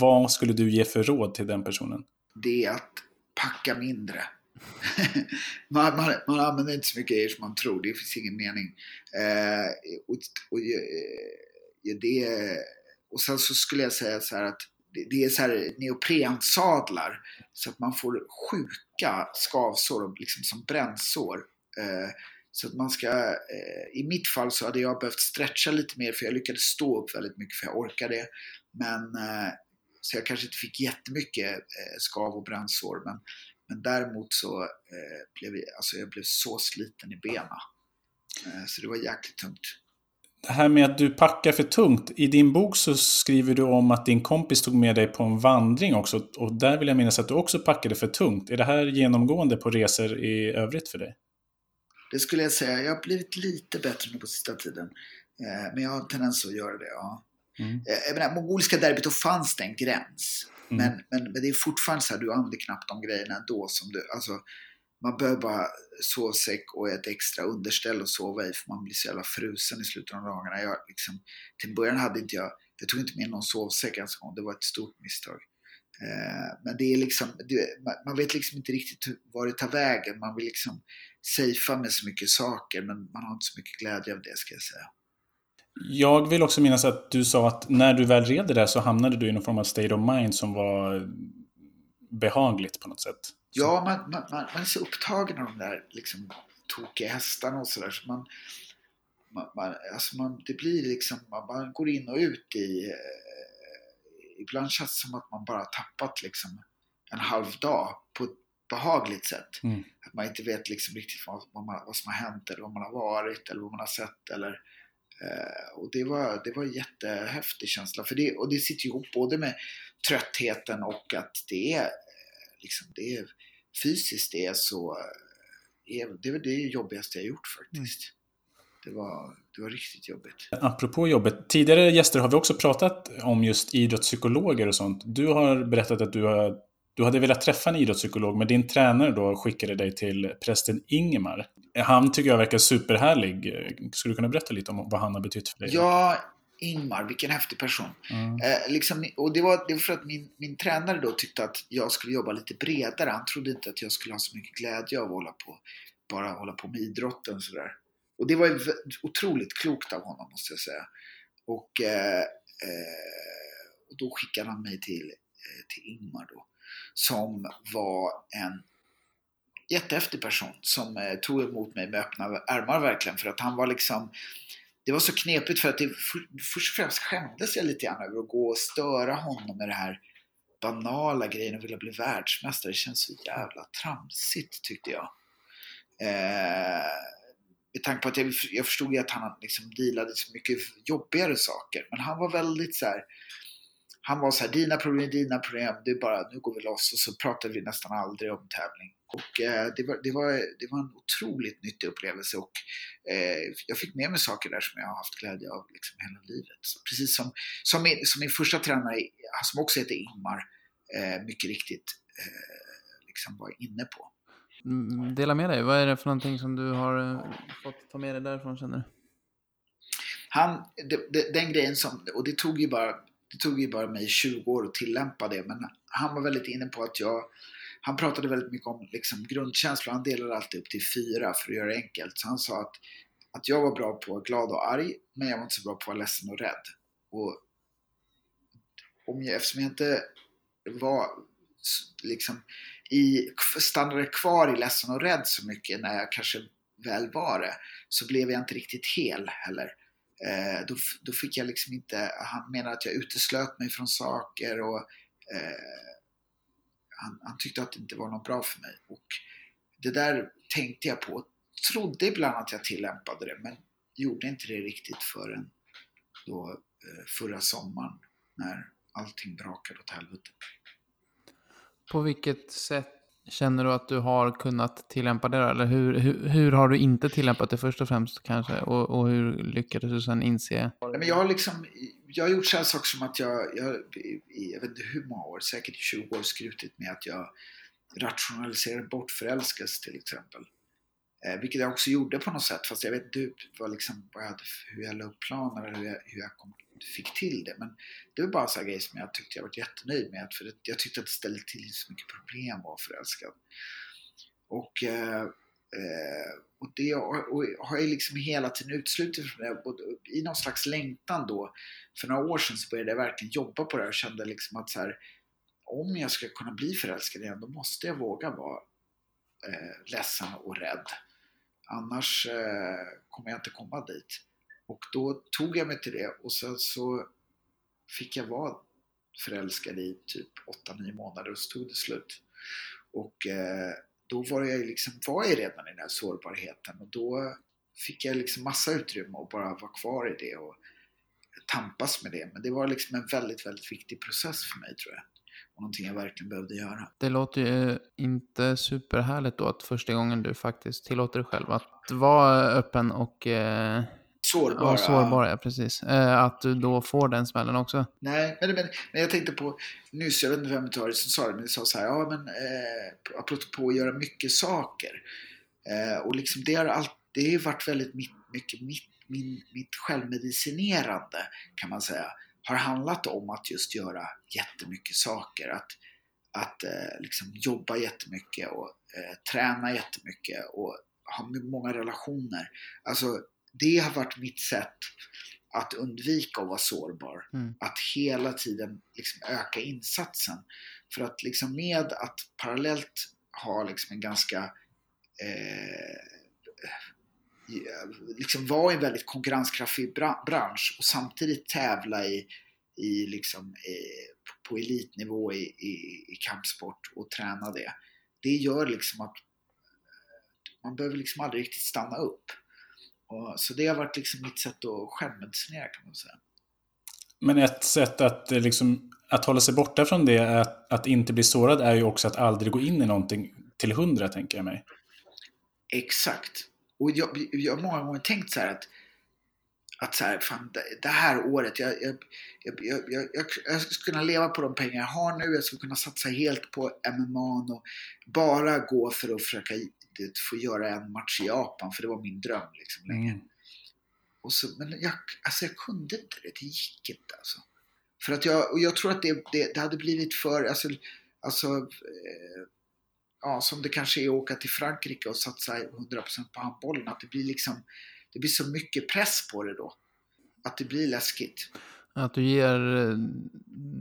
vad skulle du ge för råd till den personen? Det är att packa mindre. man, man, man, använder inte så mycket grejer som man tror, det finns ingen mening. Eh, och, och, ja, eh, det, och sen så skulle jag säga så här att det, det är så här neoprensadlar så att man får sjuka skavsår, liksom som brännsår. Eh, så att man ska, eh, i mitt fall så hade jag behövt stretcha lite mer för jag lyckades stå upp väldigt mycket för jag orkade. Men eh, så jag kanske inte fick jättemycket eh, skav och brandsår. Men, men däremot så eh, blev jag, alltså jag blev så sliten i benen. Eh, så det var jäkligt tungt. Det här med att du packar för tungt. I din bok så skriver du om att din kompis tog med dig på en vandring också. Och där vill jag minnas att du också packade för tungt. Är det här genomgående på resor i övrigt för dig? Det skulle jag säga. Jag har blivit lite bättre nu på sista tiden. Eh, men jag har en tendens att göra det, ja. Mm. Eh, jag menar, mongoliska derbyt, då fanns det en gräns. Mm. Men, men, men, det är fortfarande så här, du använder knappt de grejerna ändå. Som du, alltså, man behöver bara sovsäck och ett extra underställ att sova i för man blir så jävla frusen i slutet av dagarna. Jag, liksom, till början hade inte jag, jag tog inte med någon sovsäck ens gång. Det var ett stort misstag. Eh, men det är liksom, det, man vet liksom inte riktigt var det tar vägen. Man vill liksom safea med så mycket saker men man har inte så mycket glädje av det ska jag säga. Jag vill också minnas att du sa att när du väl red det där så hamnade du i någon form av state of mind som var behagligt på något sätt. Ja, man, man, man, man är så upptagen av de där liksom, tokiga hästarna och sådär. Så man, man, man, alltså man, det blir liksom, man, går in och ut i... Eh, ibland känns det som att man bara tappat liksom en halv dag på behagligt sätt. Mm. Att man inte vet liksom riktigt vad, vad, man, vad som har hänt eller vad man har varit eller vad man har sett. Eller, eh, och det var, det var en jättehäftig känsla. För det, och det sitter ihop både med tröttheten och att det är liksom, det är, fysiskt det är så, är, det är det jobbigaste jag gjort faktiskt. Mm. Det var, det var riktigt jobbigt. Apropå jobbet, tidigare gäster har vi också pratat om just idrottspsykologer och sånt. Du har berättat att du, har, du hade velat träffa en idrottspsykolog, men din tränare då skickade dig till prästen Ingemar. Han tycker jag verkar superhärlig. Skulle du kunna berätta lite om vad han har betytt för dig? Ja, Ingmar, vilken häftig person. Mm. Eh, liksom, och det var, det var för att min, min tränare då tyckte att jag skulle jobba lite bredare. Han trodde inte att jag skulle ha så mycket glädje av att hålla på, bara hålla på med idrotten sådär. Och det var otroligt klokt av honom måste jag säga. Och, eh, eh, och då skickade han mig till, eh, till Ingmar då. Som var en jättehäftig person som eh, tog emot mig med öppna ärmar verkligen. För att han var liksom det var så knepigt för att det, för, först och främst skämdes jag lite grann över att gå och störa honom med det här banala grejen att vilja bli världsmästare. Det känns så jävla tramsigt tyckte jag. Eh, med tanke på att jag, jag förstod ju att han liksom dealade så mycket jobbigare saker. Men han var väldigt så här, han var så här, dina problem dina problem, det är bara, nu går vi loss. Och så pratade vi nästan aldrig om tävling. Och eh, det, var, det, var, det var en otroligt nyttig upplevelse och eh, jag fick med mig saker där som jag har haft glädje av liksom hela livet. Precis som, som, min, som min första tränare, som också heter Ingmar, eh, mycket riktigt eh, liksom var inne på. Mm, dela med dig, vad är det för någonting som du har eh, fått ta med dig därifrån känner du? Han, det, det, den grejen som, och det tog ju bara det tog ju bara mig 20 år att tillämpa det, men han var väldigt inne på att jag han pratade väldigt mycket om liksom, grundkänslor. Han delade alltid upp till fyra för att göra det enkelt. Så han sa att, att jag var bra på att vara glad och arg, men jag var inte så bra på att vara ledsen och rädd. Och om jag, eftersom jag inte var liksom i, stannade kvar i ledsen och rädd så mycket när jag kanske väl var det, så blev jag inte riktigt hel heller. Eh, då, då fick jag liksom inte, han menar att jag uteslöt mig från saker och eh, han, han, tyckte att det inte var något bra för mig. Och det där tänkte jag på. Trodde ibland att jag tillämpade det men gjorde inte det riktigt förrän då eh, förra sommaren när allting brakade åt helvete. På vilket sätt känner du att du har kunnat tillämpa det? Eller hur, hur, hur har du inte tillämpat det först och främst kanske? Och, och hur lyckades du sen inse? Men jag har liksom jag har gjort sådana saker som att jag, jag, i, jag vet inte hur många år, säkert 20 år skrutit med att jag rationaliserade bort förälskelse till exempel. Eh, vilket jag också gjorde på något sätt, fast jag vet inte vad, liksom, vad jag hade, hur jag la upp planer eller hur jag, hur jag kom, fick till det. Men det var bara en sån grej som jag tyckte jag var jättenöjd med. För jag tyckte att det ställde till så mycket problem att vara förälskad. Och eh, eh och det och har jag liksom hela tiden utslutit från det. I någon slags längtan då, för några år sedan så började jag verkligen jobba på det här och kände liksom att så här, om jag ska kunna bli förälskad igen, då måste jag våga vara eh, ledsen och rädd. Annars eh, kommer jag inte komma dit. Och då tog jag mig till det och sen så fick jag vara förälskad i typ 8-9 månader och så tog det slut. Och eh, då var jag liksom, var jag redan i den här sårbarheten och då fick jag liksom massa utrymme att bara vara kvar i det och tampas med det. Men det var liksom en väldigt, väldigt viktig process för mig tror jag. Och någonting jag verkligen behövde göra. Det låter ju inte superhärligt då att första gången du faktiskt tillåter dig själv att vara öppen och eh, Sårbar. ja, sårbar. Ja, precis. Eh, att du då får den smällen också. Nej, men, men, men jag tänkte på nyss, jag vet inte vem det var som sa det, men det sa så här, ja men eh, apropå att göra mycket saker. Eh, och liksom det har alltid, det har varit väldigt mitt, mycket mitt, min, mitt självmedicinerande kan man säga. Har handlat om att just göra jättemycket saker. Att, att eh, liksom jobba jättemycket och eh, träna jättemycket och ha många relationer. Alltså det har varit mitt sätt att undvika att vara sårbar. Mm. Att hela tiden liksom öka insatsen. För att liksom med att parallellt ha liksom en ganska eh, liksom vara i en väldigt konkurrenskraftig bra bransch och samtidigt tävla i, i liksom, eh, på elitnivå i, i, i kampsport och träna det. Det gör liksom att man behöver liksom aldrig riktigt stanna upp. Och, så det har varit liksom mitt sätt att självmedicinera kan man säga. Men ett sätt att, eh, liksom, att hålla sig borta från det, att, att inte bli sårad, är ju också att aldrig gå in i någonting till hundra, tänker jag mig. Exakt. Och jag, jag har många gånger tänkt så här att, att så här, fan, det, här året, jag, jag, jag, jag, jag, jag skulle kunna leva på de pengar jag har nu, jag skulle kunna satsa helt på MMA och bara gå för att försöka det, få göra en match i Japan, för det var min dröm liksom länge. Mm. Och så, men jag, alltså jag kunde inte det, det gick inte alltså. För att jag, och jag tror att det, det, det hade blivit för, alltså, alltså eh, ja, som det kanske är att åka till Frankrike och satsa 100% på handbollen, att det blir liksom, det blir så mycket press på det då. Att det blir läskigt. Att du ger eh,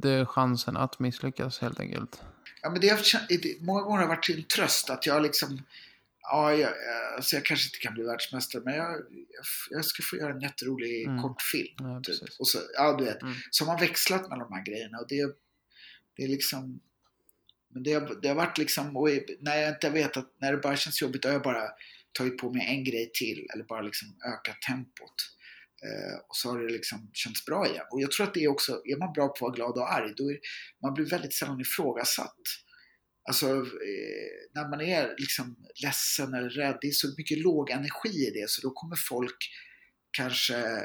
det chansen att misslyckas helt enkelt. Ja, men det har, det, många gånger har varit en tröst att jag liksom Ja, jag, alltså jag kanske inte kan bli världsmästare men jag, jag, ska få göra en jätterolig Mm. kortfilm. Ja, Typ. Och så, ja, du vet. Mm. Så har man växlat mellan de här grejerna och det, det är liksom men det, har- det har varit liksom, och när jag inte vet att, när det bara känns jobbigt, då har jag bara tagit på mig en grej till eller bara liksom ökat tempot. Eh, och så har det liksom känts bra igen. Och jag tror att det är också, är man bra på att vara glad och arg, då är, man blir väldigt sällan ifrågasatt. Alltså eh, när man är liksom ledsen eller rädd, det är så mycket låg energi i det så då kommer folk kanske eh,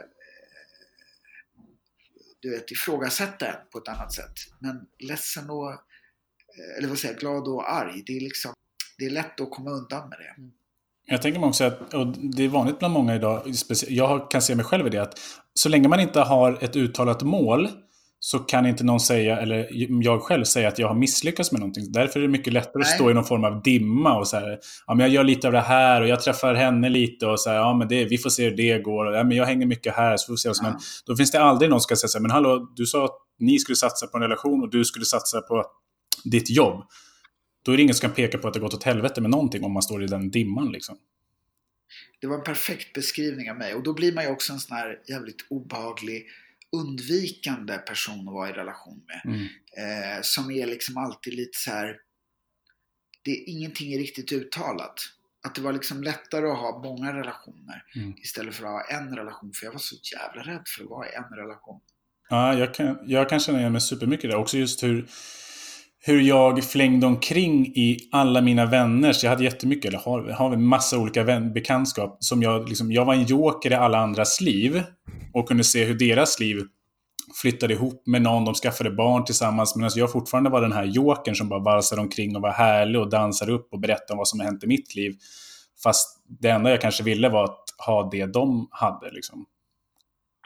du vet, ifrågasätta en på ett annat sätt. Men ledsen och, eh, eller vad säger jag, glad och arg, det är liksom, det är lätt att komma undan med det. Mm. Jag tänker mig också att, och det är vanligt bland många idag, jag kan se mig själv i det, att så länge man inte har ett uttalat mål så kan inte någon säga, eller jag själv säga att jag har misslyckats med någonting. Därför är det mycket lättare att Nej. stå i någon form av dimma och så här, ja men jag gör lite av det här och jag träffar henne lite och så här, ja men det, vi får se hur det går ja, men jag hänger mycket här så får vi se Ja. händer. Då finns det aldrig någon som ska säga så här, men hallå, du sa att ni skulle satsa på en relation och du skulle satsa på ditt jobb. Då är det ingen som kan peka på att det gått åt helvete med någonting om man står i den dimman liksom. Det var en perfekt beskrivning av mig och då blir man ju också en sån här jävligt obehaglig undvikande person att vara i relation med. Mm. Eh, som är liksom alltid lite så här. Det är ingenting är riktigt uttalat. Att det var liksom lättare att ha många relationer Mm. istället för att ha en relation. För jag var så jävla rädd för att vara i en relation. Ja, jag kan, jag kan känna igen mig supermycket det. Också just hur, hur jag flängde omkring i alla mina vänner. Jag hade jättemycket, eller har, har en massa olika vän, bekantskap. Som jag, liksom, jag var en joker i alla andras liv. Och kunde se hur deras liv flyttade ihop med någon, de skaffade barn tillsammans. Medan jag fortfarande var den här jokern som bara valsade omkring och var härlig och dansade upp och berättade om vad som har hänt i mitt liv. Fast det enda jag kanske ville var att ha det de hade. Liksom.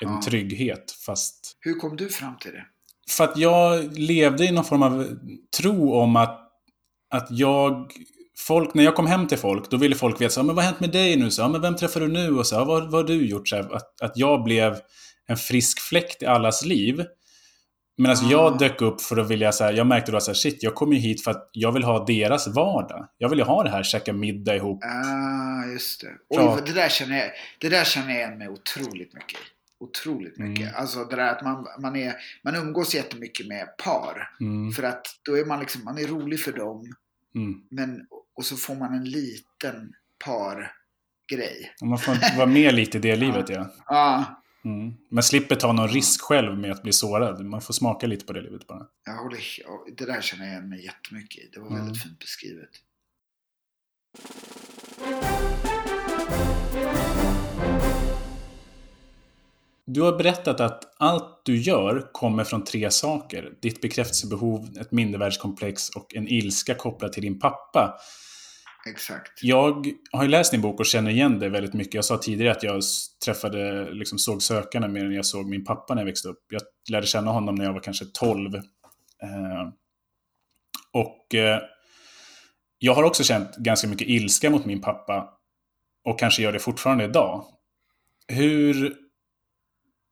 En Ja. trygghet, fast Hur kom du fram till det? för att jag levde i någon form av tro om att, att jag... Folk, när jag kom hem till folk, då ville folk veta så, men vad har hänt med dig nu? Så, men vem träffar du nu? Och så, vad, vad har du gjort? Så, att, att jag blev en frisk fläkt i allas liv. Medan Ah. jag dök upp för att vilja, så här, jag märkte då att shit, jag kom ju hit för att jag vill ha deras vardag. Jag vill ju ha det här, käka middag ihop. Ah, just det. Oj, det, där känner jag, det där känner jag igen mig otroligt mycket otroligt mycket. Mm. Alltså det där att man, man, är, man umgås jättemycket med par. Mm. För att då är man liksom, man är rolig för dem. Mm. Men, och så får man en liten pargrej. Och Man får vara med lite i det livet, ja. Ja, Mm. Man slipper ta någon risk själv med att bli sårad. Man får smaka lite på det livet bara. jag håller, det där känner jag igen mig jättemycket i. Det var Mm. väldigt fint beskrivet. Du har berättat att allt du gör kommer från tre saker. Ditt bekräftelsebehov, ett mindervärdeskomplex och en ilska kopplad till din pappa. Exakt. Jag har ju läst din bok och känner igen det väldigt mycket. Jag sa tidigare att jag träffade, liksom såg sökarna mer än jag såg min pappa när jag växte upp. Jag lärde känna honom när jag var kanske 12. Eh, och eh, jag har också känt ganska mycket ilska mot min pappa. Och kanske gör det fortfarande idag. Hur,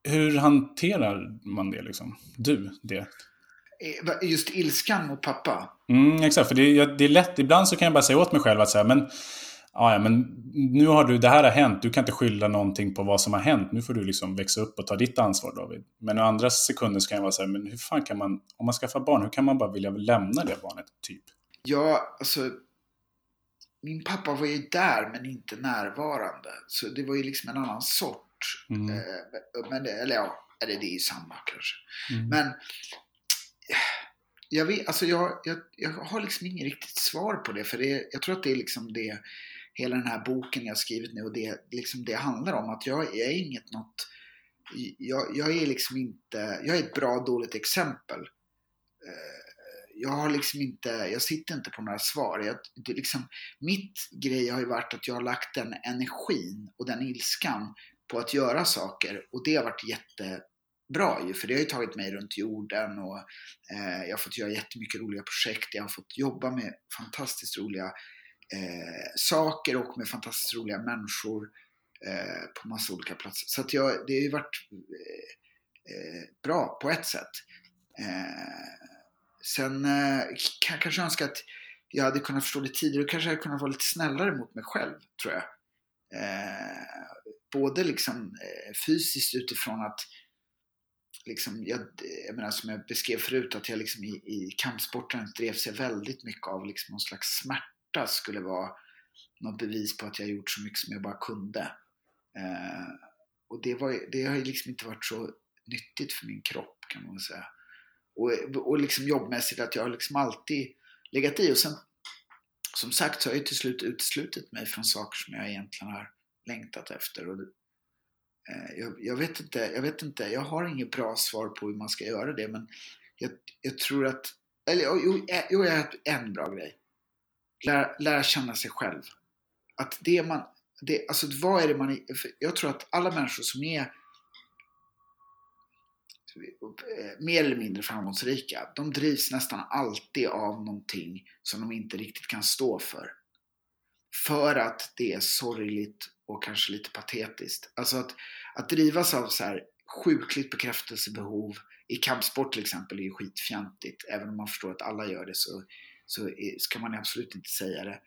hur hanterar man det liksom? Du, det? Eh, Just ilskan mot pappa. Mm, exakt, för det, det är lätt. Ibland så kan jag bara säga åt mig själv att säga, men, ja, ja, men nu har du, det här har hänt. Du kan inte skylla någonting på vad som har hänt. Nu får du liksom växa upp och ta ditt ansvar David. Men i andra sekunder så kan jag vara så här, men hur fan kan man, om man skaffar barn, hur kan man bara vilja lämna det barnet, typ? Ja, alltså. Min pappa var ju där men inte närvarande. Så det var ju liksom en annan sort. Mm. Eh, Men det, eller ja, eller det är samma kanske. Mm. Men jag, vet, alltså jag, jag, jag har liksom inget riktigt svar på det. För det, jag tror att det är liksom det, hela den här boken jag skrivit nu och det, liksom det handlar om. Att jag, jag är inget något, jag, jag är liksom inte, jag är ett bra dåligt exempel. Eh, Jag har liksom inte, jag sitter inte på några svar. Jag, det liksom, mitt grej har ju varit att jag har lagt den energin och den ilskan på att göra saker och det har varit jättebra ju, för det har ju tagit mig runt jorden och eh, jag har fått göra jättemycket roliga projekt, jag har fått jobba med fantastiskt roliga eh, saker och med fantastiskt roliga människor eh, på massa olika platser. Så att jag, det har ju varit eh, eh, bra på ett sätt. Eh, sen eh, kan jag kanske önska att jag hade kunnat förstå det tidigare och kanske hade kunnat vara lite snällare mot mig själv, tror jag. Eh, både liksom eh, fysiskt utifrån att liksom, jag, jag menar som jag beskrev förut att jag liksom i, i kampsporten drevs jag väldigt mycket av liksom någon slags smärta skulle vara något bevis på att jag gjort så mycket som jag bara kunde. Eh, och det, var, det har ju liksom inte varit så nyttigt för min kropp kan man väl säga. Och, och liksom jobbmässigt att jag har liksom alltid legat i och sen som sagt så har jag ju till slut uteslutit mig från saker som jag egentligen har längtat efter. Och eh, jag, jag, vet inte, jag vet inte, jag har inget bra svar på hur man ska göra det men jag, jag tror att, eller jo, jo, eh, jag har en bra grej. Lära, lära känna sig själv. Att det man, det, alltså vad är det man, jag tror att alla människor som är eh, mer eller mindre framgångsrika, de drivs nästan alltid av någonting som de inte riktigt kan stå för. För att det är sorgligt och kanske lite patetiskt. Alltså att, att drivas av så här sjukligt bekräftelsebehov i kampsport till exempel är ju skitfjantigt. Även om man förstår att alla gör det så, så ska man absolut inte säga det.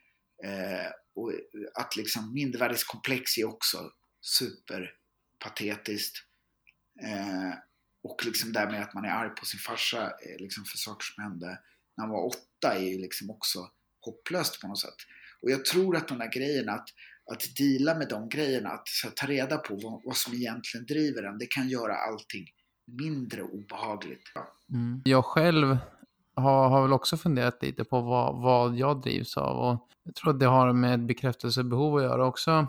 Eh, och att liksom mindervärdeskomplex är också superpatetiskt. Eh, och liksom det med att man är arg på sin farsa eh, liksom för saker som hände när han var åtta är ju liksom också hopplöst på något sätt. Och jag tror att de där grejerna, att, att deala med de grejerna, att så, ta reda på vad, vad som egentligen driver en, det kan göra allting mindre obehagligt. Mm. Jag själv har, har väl också funderat lite på vad, vad jag drivs av. Och jag tror att det har med bekräftelsebehov att göra också.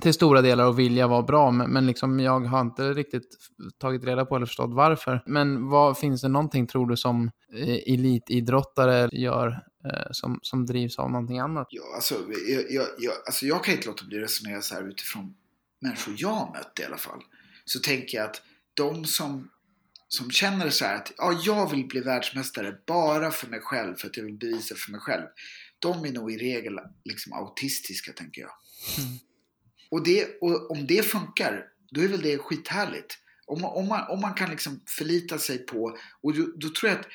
Till stora delar och vilja vara bra, men, men liksom jag har inte riktigt tagit reda på eller förstått varför. Men vad, finns det någonting, tror du, som eh, elitidrottare gör eh, som, som drivs av någonting annat? Ja, alltså, jag, jag, jag, alltså jag kan inte låta bli att resonera så här utifrån människor jag har mött i alla fall. Så tänker jag att de som, som känner så här att ja, jag vill bli världsmästare bara för mig själv, för att jag vill bevisa för mig själv. De är nog i regel liksom autistiska, tänker jag. Mm. Och, det, och om det funkar, då är väl det skithärligt. Om, man- om, man, om man kan liksom förlita sig på, och då, då tror jag att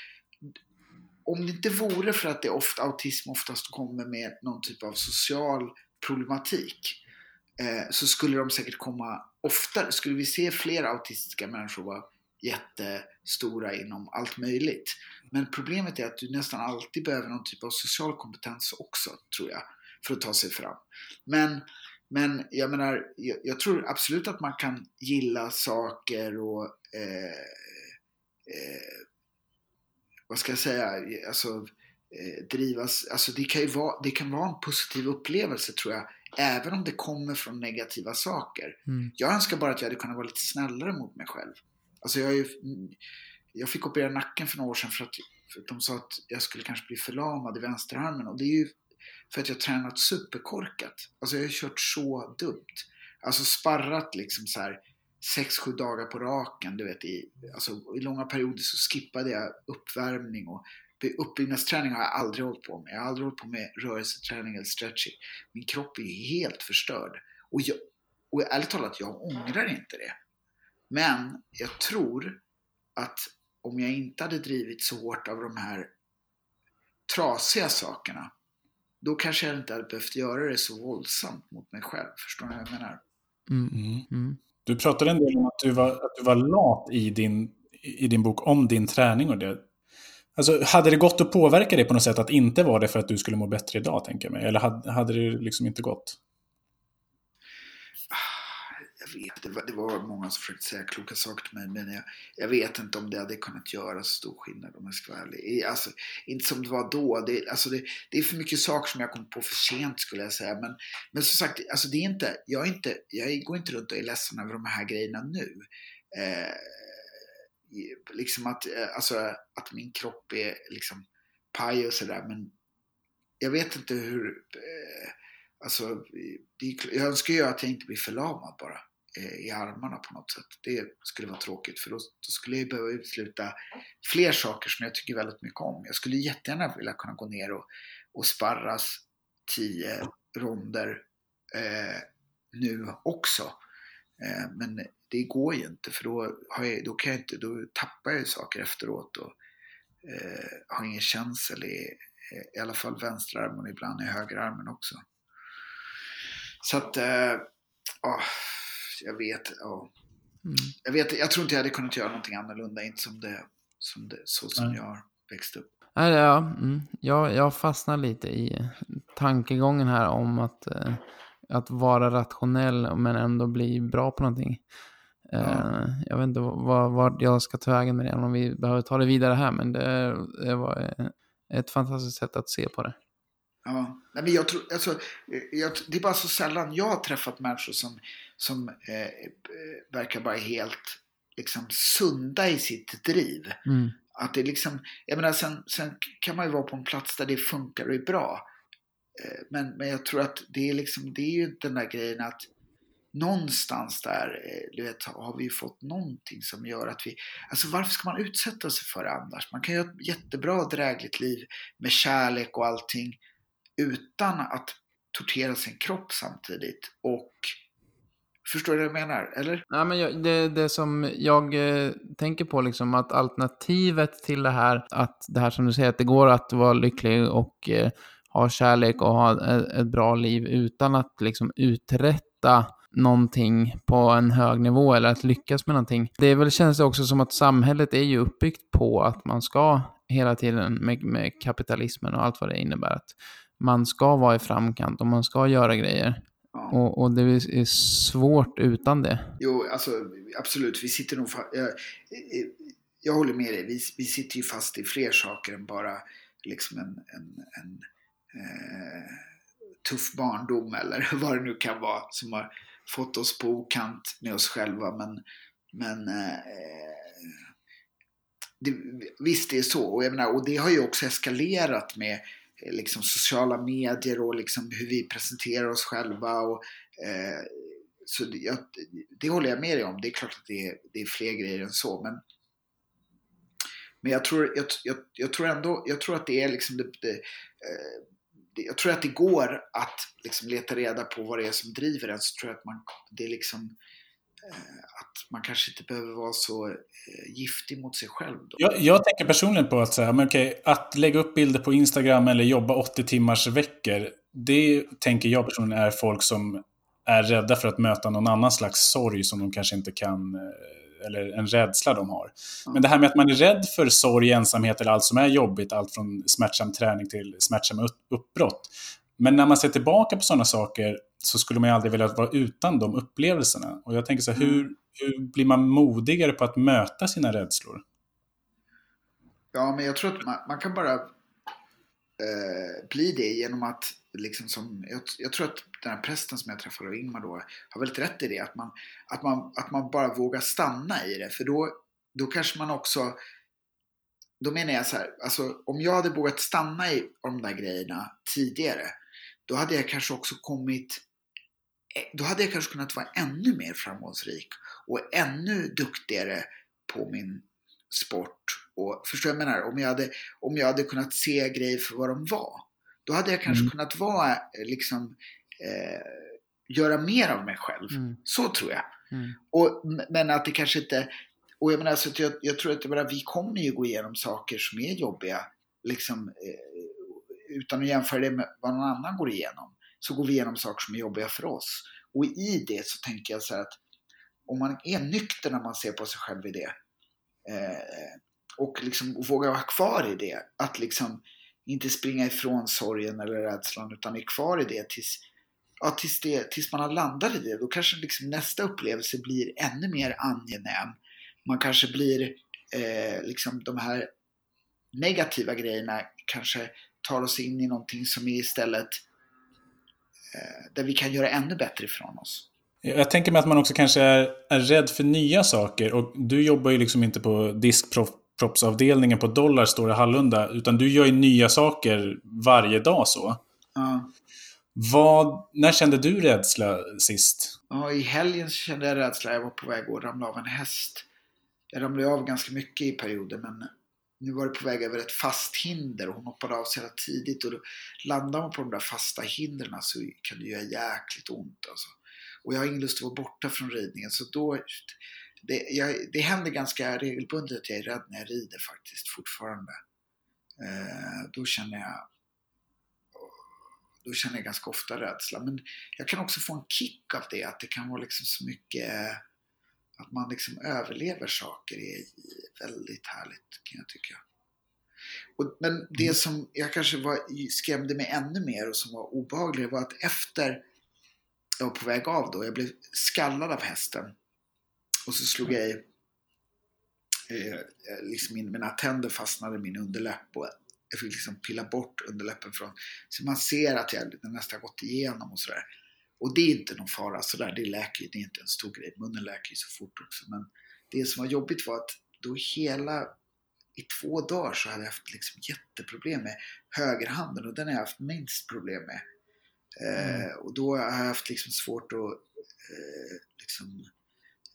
om det inte vore för att det ofta, autism oftast kommer med någon typ av social problematik eh, så skulle de säkert komma oftare. Skulle vi se fler autistiska människor vara jättestora inom allt möjligt. Men problemet är att du nästan alltid behöver någon typ av social kompetens också, tror jag, för att ta sig fram. Men, men jag menar, jag, jag tror absolut att man kan gilla saker och eh, eh, vad ska jag säga, alltså eh, drivas, alltså det kan ju vara, det kan vara en positiv upplevelse tror jag, även om det kommer från negativa saker. Mm. Jag önskar bara att jag hade kunnat vara lite snällare mot mig själv. Alltså jag, ju, jag fick operera nacken för några år sedan för att, för att de sa att jag skulle kanske bli förlamad i vänsterarmen och det är ju för att jag tränat superkorkat. Alltså jag har kört så dumt. Alltså sparrat liksom så här 6-7 dagar på raken. Du vet, i, alltså, I långa perioder så skippade jag uppvärmning och uppbyggnadsträning har jag aldrig hållit på med. Jag har aldrig hållit på med rörelseträning eller stretching. Min kropp är helt förstörd. Och, jag, och ärligt talat, jag ångrar inte det. Men jag tror att om jag inte hade drivit så hårt av de här trasiga sakerna, då kanske jag inte hade behövt göra det så våldsamt mot mig själv. Förstår ni vad jag menar? Mm. Mm. Du pratade en del om att du var, att du var lat i din, i din bok om din träning och det. Alltså, hade det gått att påverka dig på något sätt att inte vara det för att du skulle må bättre idag, tänker jag mig? Eller hade, hade det liksom inte gått? Vet, det var, det var många som försökte säga kloka saker till mig men jag, jag vet inte om det hade kunnat göra så stor skillnad om jag ska vara ärlig. Alltså, inte som det var då. Det, alltså det, det, är för mycket saker som jag kom på för sent skulle jag säga. Men, men som sagt, alltså det är inte, jag, är inte, jag går inte runt och är ledsen över de här grejerna nu. Eh, liksom att, eh, alltså, att min kropp är liksom paj och sådär men jag vet inte hur eh, Alltså, jag önskar ju att jag inte blir förlamad bara. Eh, I armarna på något sätt. Det skulle vara tråkigt för då, då, skulle jag behöva utesluta fler saker som jag tycker väldigt mycket om. Jag skulle jättegärna vilja kunna gå ner och, och sparras tio ronder eh, nu också. Eh, men det går ju inte för då, har jag, då, kan jag inte, då tappar jag saker efteråt och eh, har ingen känsel i, i alla fall vänsterarmen och ibland i högerarmen också. Så att, eh, oh, jag vet, ja. Mm. Jag vet, jag tror inte jag hade kunnat göra någonting annorlunda, inte som det, som det så som mm. jag har växt upp. Ja, mm. jag, jag fastnar lite i tankegången här om att, eh, att vara rationell men ändå bli bra på någonting. Ja. Eh, jag vet inte vart jag ska ta vägen med det, om vi behöver ta det vidare här, men det, det var ett fantastiskt sätt att se på det. Ja, Nej, men jag tror, alltså, eh, jag, det är bara så sällan jag har träffat människor som, som eh, verkar bara helt liksom, sunda i sitt driv. Mm. Att det liksom, jag menar, sen, sen kan man ju vara på en plats där det funkar och är bra. Eh, men, men jag tror att det är, liksom, det är ju den där grejen att någonstans där eh, du vet, har vi fått någonting som gör att vi... Alltså varför ska man utsätta sig för det annars? Man kan ju ha ett jättebra drägligt liv med kärlek och allting utan att tortera sin kropp samtidigt. Och Förstår du vad jag menar? Eller? Ja, men jag, det, det som jag eh, tänker på, liksom att alternativet till det här, att det här som du säger, att det går att vara lycklig och eh, ha kärlek och ha ett, ett, bra liv utan att liksom uträtta någonting på en hög nivå eller att lyckas med någonting. Det är väl, känns det också som att samhället är ju uppbyggt på att man ska hela tiden med, med kapitalismen och allt vad det innebär. Att man ska vara i framkant och man ska göra grejer. Ja. Och, och, det är svårt utan det. Jo, alltså absolut. Vi sitter nog fast, jag, jag håller med dig. Vi, vi sitter ju fast i fler saker än bara liksom en, en, en eh, tuff barndom eller vad det nu kan vara som har fått oss på okant med oss själva. Men, men eh, det, visst, det är så. Och, menar, och det har ju också eskalerat med liksom sociala medier och liksom hur vi presenterar oss själva. Och, eh, så det, jag, det håller jag med dig om. Det är klart att det är, det är fler grejer än så. Men, men jag, tror, jag, jag, jag tror ändå jag tror att det är liksom det, det, eh, jag tror att det går att liksom leta reda på vad det är som driver en. Så tror jag att man, det är liksom Eh, att man kanske inte behöver vara så eh, giftig mot sig själv. Då. Jag, jag tänker personligen på att, säga, men okej, att lägga upp bilder på Instagram eller jobba 80 timmars veckor. Det tänker jag personligen är folk som är rädda för att möta någon annan slags sorg som de kanske inte kan, eh, eller en rädsla de har. Men det här med att man är rädd för sorg, ensamhet eller allt som är jobbigt, allt från smärtsam träning till smärtsamma uppbrott. Men när man ser tillbaka på sådana saker så skulle man ju aldrig vilja vara utan de upplevelserna. Och jag tänker så här, hur, Mm. hur blir man modigare på att möta sina rädslor? Ja, men jag tror att man, man kan bara eh, bli det genom att liksom som, jag, jag tror att den här prästen som jag träffade av Ingmar då har väldigt rätt i det. Att man, att man, att man bara vågar stanna i det. För då, då kanske man också, då menar jag så här, alltså om jag hade vågat stanna i de där grejerna tidigare, då hade jag kanske också kommit, eh, då hade jag kanske kunnat vara ännu mer framgångsrik och ännu duktigare på min sport. Och, förstår jag menar? Om jag, hade, om jag hade kunnat se grejer för vad de var. Då hade jag kanske Mm. kunnat vara, eh, liksom, eh, göra mer av mig själv. Mm. Så tror jag. Mm. Och, men att det kanske inte... Och jag menar, så att jag, jag tror att menar, vi kommer ju gå igenom saker som är jobbiga. Liksom, eh, utan att jämföra det med vad någon annan går igenom. Så går vi igenom saker som är jobbiga för oss. Och i det så tänker jag så här att om man är nykter när man ser på sig själv i det. Eh, och liksom vågar vara kvar i det. Att liksom inte springa ifrån sorgen eller rädslan utan är kvar i det tills, ja, tills, det, tills man har landat i det. Då kanske liksom nästa upplevelse blir ännu mer angenäm. Man kanske blir eh, liksom de här negativa grejerna kanske tar oss in i någonting som är istället eh, där vi kan göra ännu bättre ifrån oss. Jag tänker mig att man också kanske är, är rädd för nya saker. Och du jobbar ju liksom inte på diskproppsavdelningen på Dollar Store i Hallunda. Utan du gör ju nya saker varje dag så. Ja. Vad, när kände du rädsla sist? Ja, I helgen kände jag rädsla. Jag var på väg att ramla av en häst. Jag ramlade av ganska mycket i perioder men nu var det på väg över ett fast hinder och hon hoppade av så jävla tidigt och då landar man på de där fasta hindren så kan det göra jäkligt ont alltså. Och jag har ingen lust att vara borta från ridningen så då det, jag, det händer ganska regelbundet att jag är rädd när jag rider faktiskt fortfarande. Eh, då känner jag då känner jag ganska ofta rädsla. Men jag kan också få en kick av det, att det kan vara liksom så mycket eh, att man liksom överlever saker är väldigt härligt kan jag tycka. Och, men det som jag kanske var, skrämde mig ännu mer och som var obehagligt var att efter jag var på väg av då, jag blev skallad av hästen och så slog jag i, eh, liksom in, mina tänder fastnade i min underläpp och jag fick liksom pilla bort underläppen från, så man ser att jag nästan gått igenom och sådär. Och det är inte någon fara sådär, det läker ju, det är inte en stor grej. Munnen läker ju så fort också. Men det som var jobbigt var att då hela, i två dagar så hade jag haft liksom jätteproblem med högerhanden och den har jag haft minst problem med. Mm. Eh, och då har jag haft liksom svårt att, eh, liksom,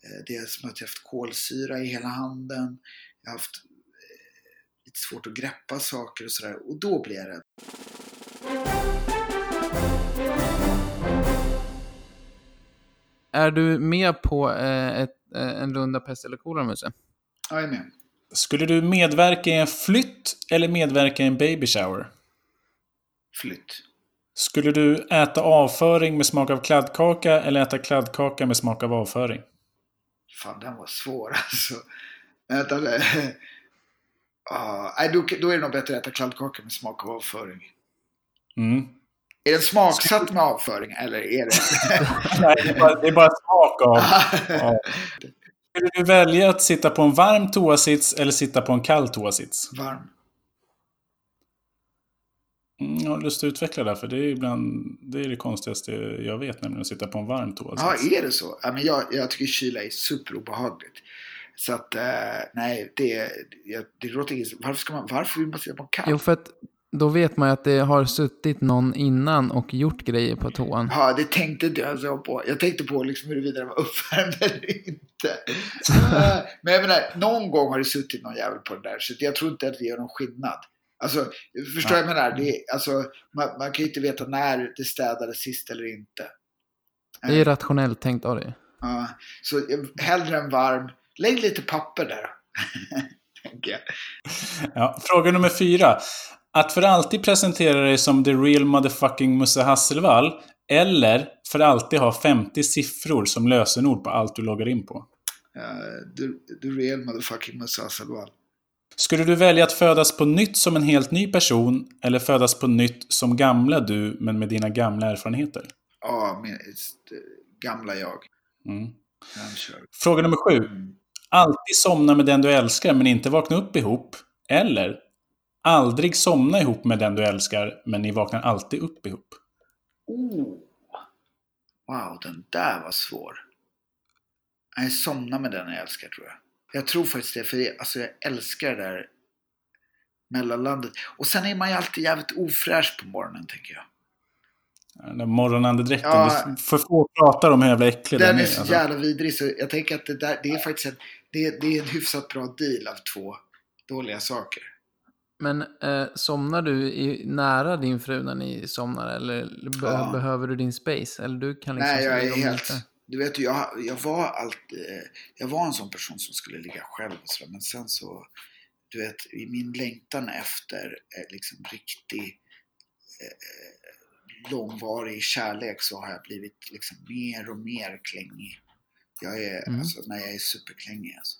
eh, det är som att jag haft kolsyra i hela handen. Jag har haft eh, lite svårt att greppa saker och sådär. Och då blir jag rädd. Är du med på eh, ett, eh, en runda pest eller kolera, Musse? Ja, jag är med. Skulle du medverka i en flytt eller medverka i en baby shower? Flytt. Skulle du äta avföring med smak av kladdkaka eller äta kladdkaka med smak av avföring? Fan, den var svår alltså. Vänta, ah, då, då är det nog bättre att äta kladdkaka med smak av avföring. Mm. Är den smaksatt med avföring eller är det... Nej, det är bara, det är bara smak av. Ja. Skulle du välja att sitta på en varm toasits eller sitta på en kall toasits? Varm. Mm, jag har lust att utveckla det, för det är ibland det, är det konstigaste jag vet, nämligen att sitta på en varm toasits. Ja, är det så? Ja, men jag, jag tycker kyla är superobehagligt. Så att, eh, nej, det, det, det låter inget... Varför, ska man, varför vill man sitta på en kall? Jo, för att då vet man ju att det har suttit någon innan och gjort grejer på toan. Ja, det tänkte inte jag så på. Jag tänkte på liksom huruvida den var uppvärmd eller inte. Men jag menar, någon gång har det suttit någon jävel på den där, så jag tror inte att det gör någon skillnad. Alltså, förstår jag vad jag menar? Det, är, alltså, man, man kan ju inte veta när det städades sist eller inte. Det är rationellt tänkt av dig. Ja, så hellre en varm. Lägg lite papper där. Tänker jag. Ja, fråga nummer fyra. Att för alltid presentera dig som the real motherfucking Musse Hasselvall Eller för alltid ha 50 siffror som lösenord på allt du loggar in på. Uh, du, du real motherfucking Musa Hasselvall. Skulle du välja att födas på nytt som en helt ny person eller födas på nytt som gamla du men med dina gamla erfarenheter? Ja, min, gamla jag. Mm. Fråga nummer sju. Mm. Alltid somna med den du älskar men inte vakna upp ihop. Eller aldrig somna ihop med den du älskar men ni vaknar alltid upp ihop. Oh. Wow, den där var svår. Jag somnar med den jag älskar tror jag. Jag tror faktiskt det, för jag, alltså, jag älskar det där mellanlandet. Och sen är man ju alltid jävligt ofräsch på morgonen, tänker jag. Den där morgonandedräkten. Ja, för få pratar om hur jävla äcklig den, den är. Den är så alltså. jävla vidrig så jag tänker att det, där, det är faktiskt en, det, det är en hyfsat bra deal av två dåliga saker. Men eh, somnar du i, nära din fru när ni somnar eller be ja. behöver du din space? Eller du kan liksom Nej, jag är helt... Du vet, jag, jag, var alltid, jag var en sån person som skulle ligga själv och så, men sen så, du vet, i min längtan efter eh, liksom riktig eh, långvarig kärlek så har jag blivit liksom mer och mer klängig. Jag är, mm. alltså, när jag är superklängig alltså.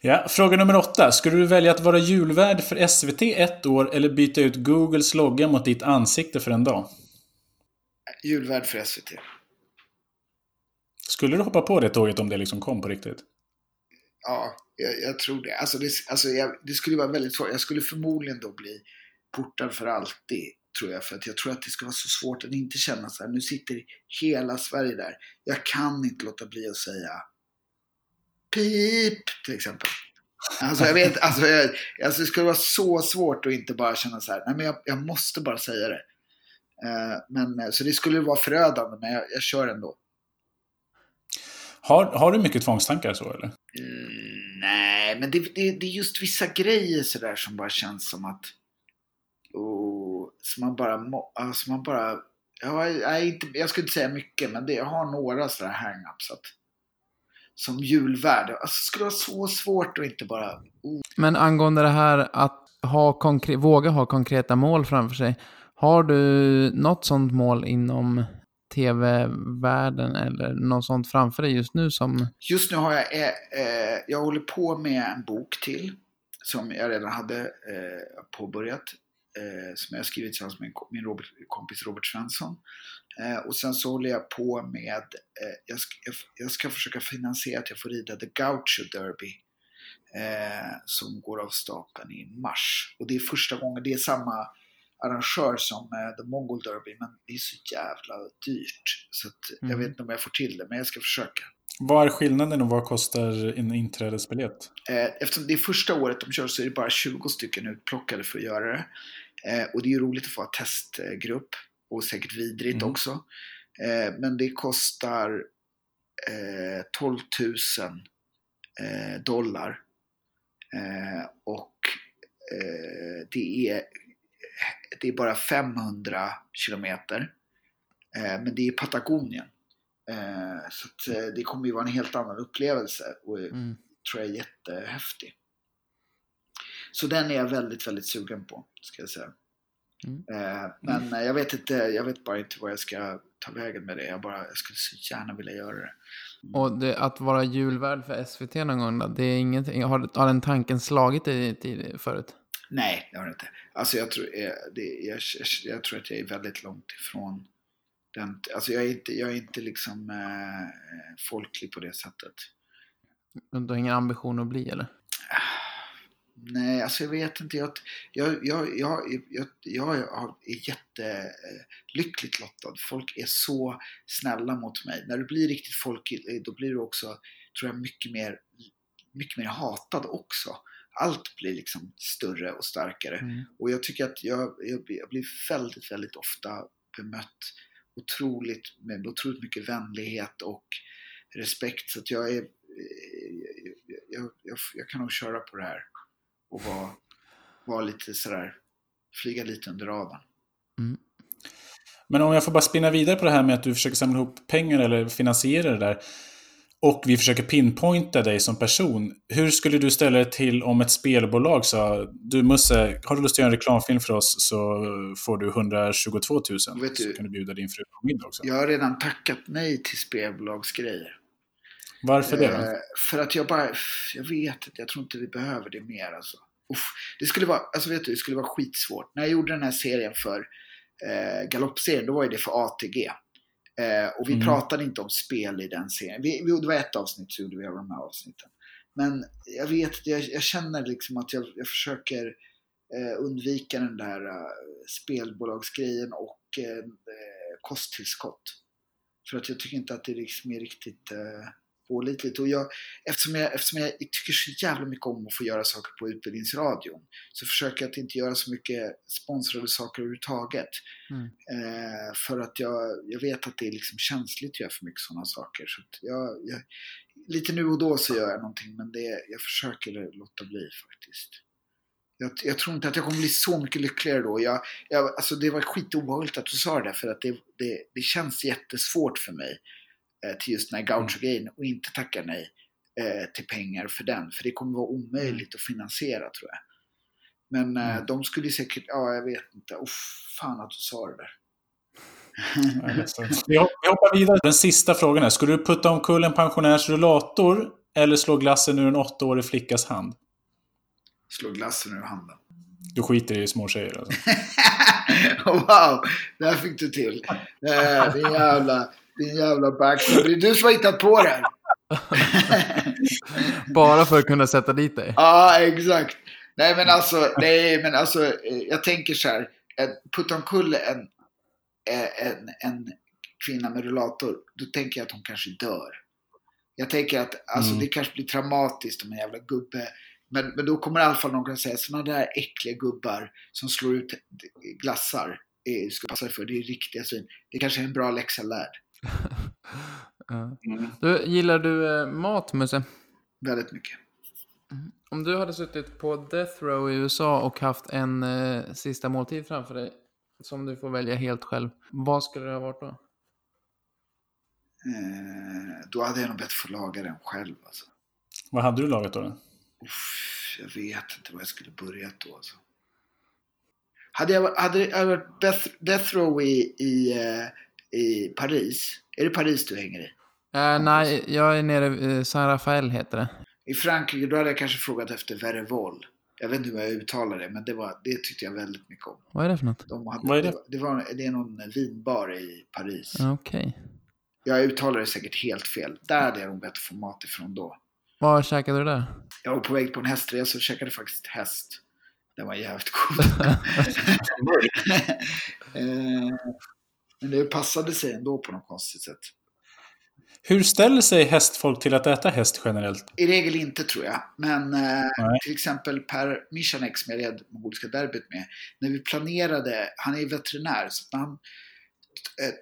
Ja, fråga nummer åtta. Skulle du välja att vara julvärd för SVT ett år eller byta ut Googles logga mot ditt ansikte för en dag? Julvärd för SVT. Skulle du hoppa på det tåget om det liksom kom på riktigt? Ja, jag, jag tror det. Alltså, det, alltså jag, det skulle vara väldigt svårt. Jag skulle förmodligen då bli portad för alltid, tror jag. För att jag tror att det skulle vara så svårt att inte känna så här. Nu sitter hela Sverige där. Jag kan inte låta bli att säga pip, till exempel. Alltså jag vet, alltså, jag, alltså det skulle vara så svårt att inte bara känna så här, nej men jag, jag måste bara säga det. Uh, men, så det skulle vara förödande, men jag, jag kör ändå. Har, har du mycket tvångstankar så eller? Mm, nej, men det, det, det, är just vissa grejer sådär som bara känns som att... Oh, som man bara... Alltså man bara jag, jag, inte, jag skulle inte säga mycket, men det, jag har några sådana hang-ups. Att, som julvärd. Alltså, det skulle vara så svårt att inte bara... Oh. Men angående det här att ha våga ha konkreta mål framför sig. Har du något sånt mål inom tv-världen eller något sånt framför dig just nu som... Just nu har jag, eh, eh, jag håller på med en bok till som jag redan hade eh, påbörjat. Eh, som jag skrivit tillsammans med min Robert, kompis Robert Svensson. Eh, och sen så håller jag på med, eh, jag ska, jag, ska, försöka finansiera att jag får rida The Gaucho Derby. som går av stapeln i mars. Och det är första gången, det är samma arrangör som eh, The Mongol Derby, men det är så jävla dyrt. Så mm. jag vet inte om jag får till det, men jag ska försöka. Vad är skillnaden och vad kostar en inträdesbiljett? Eh, eftersom det är första året de kör så är det bara 20 stycken utplockade för att göra det. Eh, och det är ju roligt att få ha testgrupp och säkert vidrigt mm. också. Men det kostar 12 000 dollar. Och det är det är bara 500 kilometer. Eh, men det är Patagonien. Eh, så att, eh, det kommer ju vara en helt annan upplevelse och mm. tror jag är jättehäftig. Så den är jag väldigt, väldigt sugen på, ska jag säga. Mm. Men jag vet inte, jag vet bara inte vad jag ska ta vägen med det. Jag, bara, jag skulle så gärna vilja göra det. Mm. Och det, att vara julvärd för SVT någon gång, det är ingenting, har, har den tanken slagit dig förut? Nej, det har det inte. Alltså jag tror, eh, det, jag, jag, tror att jag är väldigt långt ifrån den. Alltså jag är inte, jag är inte liksom eh, folklig på det sättet. Du har ingen ambition att bli eller? Nej, alltså jag vet inte. Jag, jag, jag, jag, jag, jag är jättelyckligt lottad. Folk är så snälla mot mig. När du blir riktigt folklig, då blir du också, tror jag, mycket mer, mycket mer hatad också allt blir liksom större och starkare. Mm. Och jag tycker att jag, jag, jag, blir väldigt, väldigt ofta bemött otroligt, med otroligt mycket vänlighet och respekt. Så att jag är, jag, jag, jag kan nog köra på det här och vara, vara lite sådär, flyga lite under radarn. Mm. Men om jag får bara spinna vidare på det här med att du försöker samla ihop pengar eller finansiera det där. och vi försöker pinpointa dig som person. Hur skulle du ställa dig till om ett spelbolag sa du Musse, har du lust att göra en reklamfilm för oss så får du 122 000. Vet du- så kan du bjuda din fru på middag också. Jag har redan tackat nej till spelbolagsgrejer. Varför det då? Eh, för att jag bara, jag vet inte, jag tror inte vi behöver det mer alltså. Uff, det skulle vara, alltså vet du, det skulle vara skitsvårt. När jag gjorde den här serien för eh, galoppserien, då var det för ATG. Eh, och vi Mm. pratade inte om spel i den serien. Vi, vi, det var ett avsnitt så gjorde vi av de här avsnitten. Men jag vet, jag, jag känner liksom att jag, jag försöker eh, undvika den där eh, spelbolagsgrejen och eh, kosttillskott. För att jag tycker inte att det liksom är riktigt eh, pålitligt. Och jag, eftersom, jag, eftersom jag tycker så jävla mycket om att få göra saker på Utbildningsradion så försöker jag att inte göra så mycket sponsrade saker överhuvudtaget. Mm. Eh, för att jag, jag vet att det är liksom känsligt att göra för mycket sådana saker. Så jag, jag, lite nu och då så gör jag någonting men det, jag försöker låta bli faktiskt. Jag, jag tror inte att jag kommer bli så mycket lyckligare då. Jag, jag, alltså det var skitobehagligt att du sa det där, för att det, det, det känns jättesvårt för mig till just den här gaucho-grejen och inte tacka nej eh, till pengar för den. För det kommer vara omöjligt att finansiera tror jag. Men eh, Mm. de skulle säkert, ja jag vet inte, Uff, fan att du sa det där. Det är. Vi hop- vi hoppar vidare. Den sista frågan är, skulle du putta omkull en pensionärs rullator eller slå glassen ur en åttaårig flickas hand? Slå glassen ur handen. Du skiter i små tjejer alltså. wow, det här fick du till. Eh, din jävla, din jävla backstab. Det är du som har hittat på det här. Bara för att kunna sätta dit dig. Ja, exakt. Nej, men alltså, nej, men alltså eh, jag tänker så här. Putta omkull en, eh, en, en kvinna med rullator, då tänker jag att hon kanske dör. Jag tänker att alltså, Mm. det kanske blir traumatiskt om en jävla gubbe. Men, men då kommer i alla fall någon kunna säga sådana där äckliga gubbar som slår ut glassar. eh, Ska passa för, det är riktiga svin. Det kanske är en bra läxa lärd. Mm. Du, gillar du eh, mat, Musse? Väldigt mycket. Om du hade suttit på Death Row i USA och haft en eh, sista måltid framför dig, som du får välja helt själv, vad skulle det ha varit då? Eh, då hade jag nog bett få laga den själv. Alltså. Vad hade du lagat då? Uff, jag vet inte var jag skulle börjat då. Alltså. Hade jag hade det varit Death, Death Row i, i, eh, i Paris? Är det Paris du hänger i? Eh, nej, jag är nere i eh, San Rafael heter det. I Frankrike då hade jag kanske frågat efter Verrevol. Jag vet inte hur jag uttalar det, men det, var, det tyckte jag väldigt mycket om. Vad är det för något? De hade, Vad är det? var, det, var, det är någon vinbar i Paris. Ja, Okej. Jag uttalar det säkert helt fel. Där hade jag nog bett att få mat ifrån då. Vad käkade du där? Jag var på väg på en hästresa och käkade faktiskt häst. Den var jävligt god. Men det passade sig ändå på något konstigt sätt. Hur ställer sig hästfolk till att äta häst generellt? I regel inte tror jag. Men eh, till exempel Per Michanek som jag red mongoliska derbyt med. När vi planerade, han är veterinär, så när han, eh,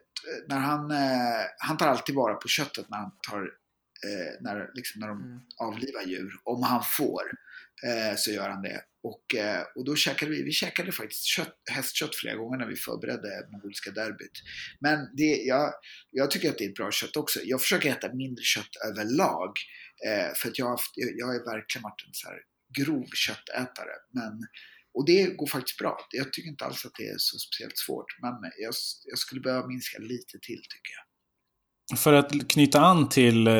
när han, eh, han tar alltid vara på köttet när han tar, eh, när, liksom när de Mm. avlivar djur. Om han får eh, så gör han det. Och, eh, och då käkade vi, vi käkade faktiskt kött, hästkött flera gånger när vi förberedde mongoliska derbyt. Men det, jag, jag tycker att det är ett bra kött också. Jag försöker äta mindre kött överlag. Eh, för att jag har, haft, jag, jag har verkligen varit en så här grov köttätare. Men, och det går faktiskt bra. Jag tycker inte alls att det är så speciellt svårt. Men jag, jag skulle behöva minska lite till tycker jag. För att knyta an till eh,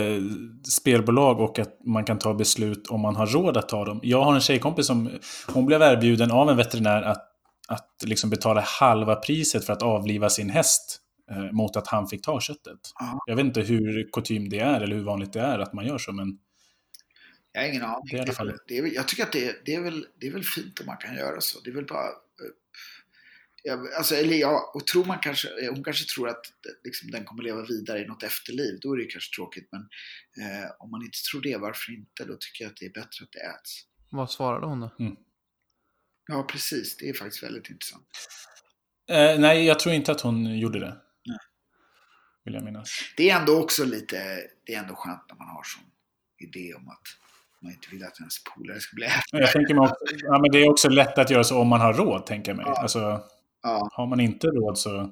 spelbolag och att man kan ta beslut om man har råd att ta dem. Jag har en tjejkompis som hon blev erbjuden av en veterinär att, att liksom betala halva priset för att avliva sin häst eh, mot att han fick ta köttet. Ja. Jag vet inte hur kutym det är eller hur vanligt det är att man gör så, men Jag har ingen aning. Det är det är, jag tycker att det, det, är väl, det är väl fint om man kan göra så. Det är väl bara... eh, Jag, alltså, eller ja, och tror man kanske, hon kanske tror att liksom, den kommer leva vidare i något efterliv. Då är det kanske tråkigt. Men eh, om man inte tror det, varför inte? Då tycker jag att det är bättre att det äts. Vad svarade hon då? Ja, precis. Det är faktiskt väldigt intressant. eh, nej, jag tror inte att hon gjorde det. Nej. Vill jag minnas. Det är ändå också lite, det är ändå skönt när man har sån idé om att man inte vill att ens polare ska bli Men Jag tänker mig också, ja, men det är också lätt att göra så om man har råd, tänker jag mig. Ja. Alltså, Ja, har man inte råd så...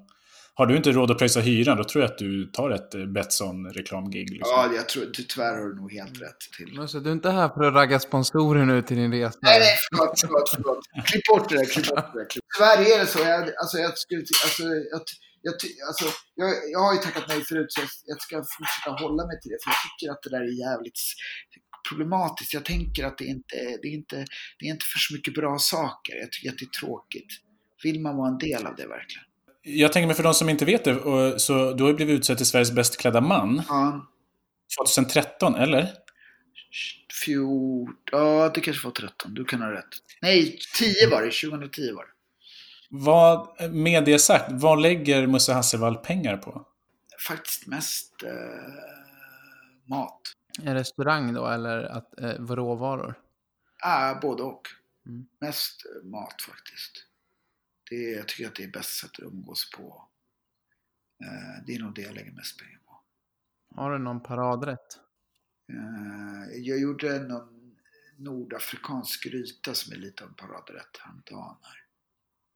har du inte råd att pröjsa hyran, då tror jag att du tar ett eh, Betsson-reklamgig. Liksom. Ja, jag tror, du, tyvärr har du nog helt rätt till. Men så du är inte här för att ragga sponsorer nu till din resa? Nej, nej, förlåt, förlåt, förlåt. Klipp bort det där, klipp bort det där. Tyvärr är det så. Jag, alltså, jag, skulle, alltså, jag, jag, alltså, jag, jag har ju tackat nej förut, så jag, jag ska fortsätta hålla mig till det. För jag tycker att det där är jävligt problematiskt. Jag tänker att det inte det är inte, det är inte för så mycket bra saker. Jag tycker att det är tråkigt. Vill man vara en del av det verkligen? Jag tänker mig för de som inte vet det, och- så du har ju blivit utsedd till Sveriges bäst klädda man Ja, 2013, eller? fjort... Ja, det kanske var 13. Du kan ha rätt. Nej, 10 var det. 2010 var det. Vad, med det sagt, vad lägger Musse Hasselvall pengar på? Faktiskt mest eh, mat. En restaurang då, eller att, eh, råvaror? Ah, både och. Mm. Mest eh, mat faktiskt. Det jag tycker att det är bäst sätt att umgås på. Eh, det är nog det jag lägger mest pengar på. Har du någon paradrätt? Eh, jag gjorde någon nordafrikansk gryta som är lite av en paradrätt häromdagen här.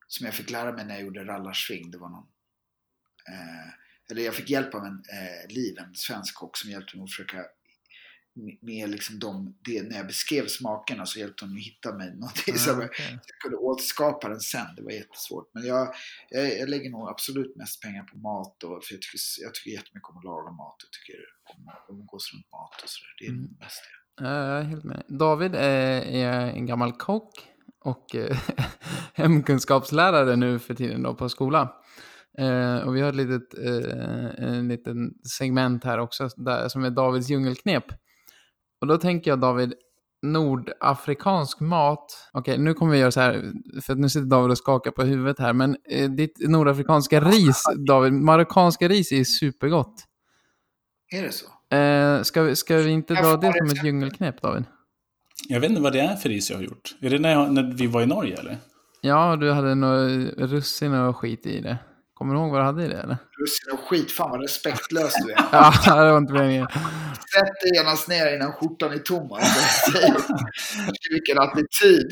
Som jag fick lära mig när jag gjorde rallarsving. Det var någon... Eh, eller jag fick hjälp av en eh, Liv, en svensk kock som hjälpte mig att försöka med- liksom de, det, när jag beskrev smakerna så hjälpte hon mig hitta mig någonting som jag, okej. jag kunde återskapa den sen. Det var jättesvårt. Men jag, jag, jag lägger nog absolut mest pengar på mat. Och, för jag tycker, jag tycker jättemycket om att laga mat. Jag tycker om att umgås runt mat och sådär. Det är Mm. det. Ja, Jag är helt med. David är, är en gammal kock och eh, hemkunskapslärare nu för tiden då på skolan. Eh, och vi har ett litet, eh, en liten segment här också där, som är Davids djungelknep. Och då tänker jag David, nordafrikansk mat. Okej, nu kommer vi göra så här, för att nu sitter David och skakar på huvudet här. Men eh, ditt nordafrikanska ris, David, marockanska ris är supergott. Är det så? Eh, ska, vi, ska vi inte dra det som ett djungelknep, David? Jag vet inte vad det är för ris jag har gjort. Är det när, jag, när vi var i Norge, eller? Ja, du hade något russin och skit i det. Kommer du ihåg vad du hade i det eller? Russin och skit. Fan vad respektlös du är. Ja, det var inte meningen. Sätt dig genast ner innan skjortan är tom. Alltså. Vilken attityd.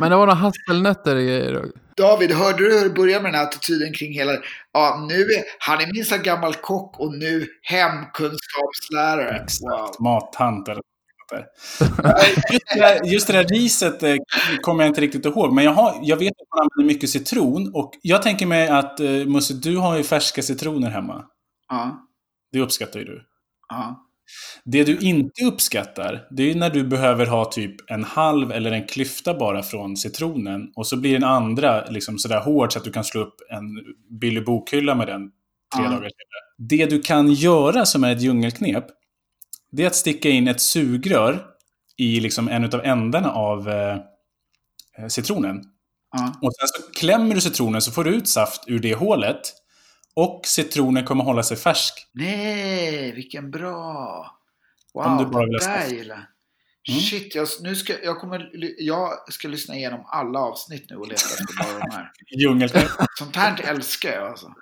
Men det var några hasselnötter i grejer. då. David, hörde du hur det börjar med den här attityden kring hela... Ja, nu är, han är minst en gammal kock och nu hemkunskapslärare. Wow. Mattant något där. Just det, där, just det där riset eh, kommer jag inte riktigt ihåg. Men jag, har, jag vet att man använder mycket citron. Och jag tänker mig att eh, Musse, du har ju färska citroner hemma. Ja, Det uppskattar ju du. ja. Det du inte uppskattar, det är när du behöver ha typ en halv eller en klyfta bara från citronen. Och så blir den andra liksom sådär hård så att du kan slå upp en billig bokhylla med den tre Ja. dagar senare. Det du kan göra som är ett djungelknep, det är att sticka in ett sugrör i liksom en av ändarna av eh, citronen. ja. Och sen så klämmer du citronen så får du ut saft ur det hålet. Och citronen kommer hålla sig färsk. Nej, vilken bra! Wow, Om du bara vill det där gillar. Mm. Shit, jag, nu ska, jag, kommer, jag ska lyssna igenom alla avsnitt nu och leta efter bara de här. Djungelknep. Sånt här älskar jag alltså.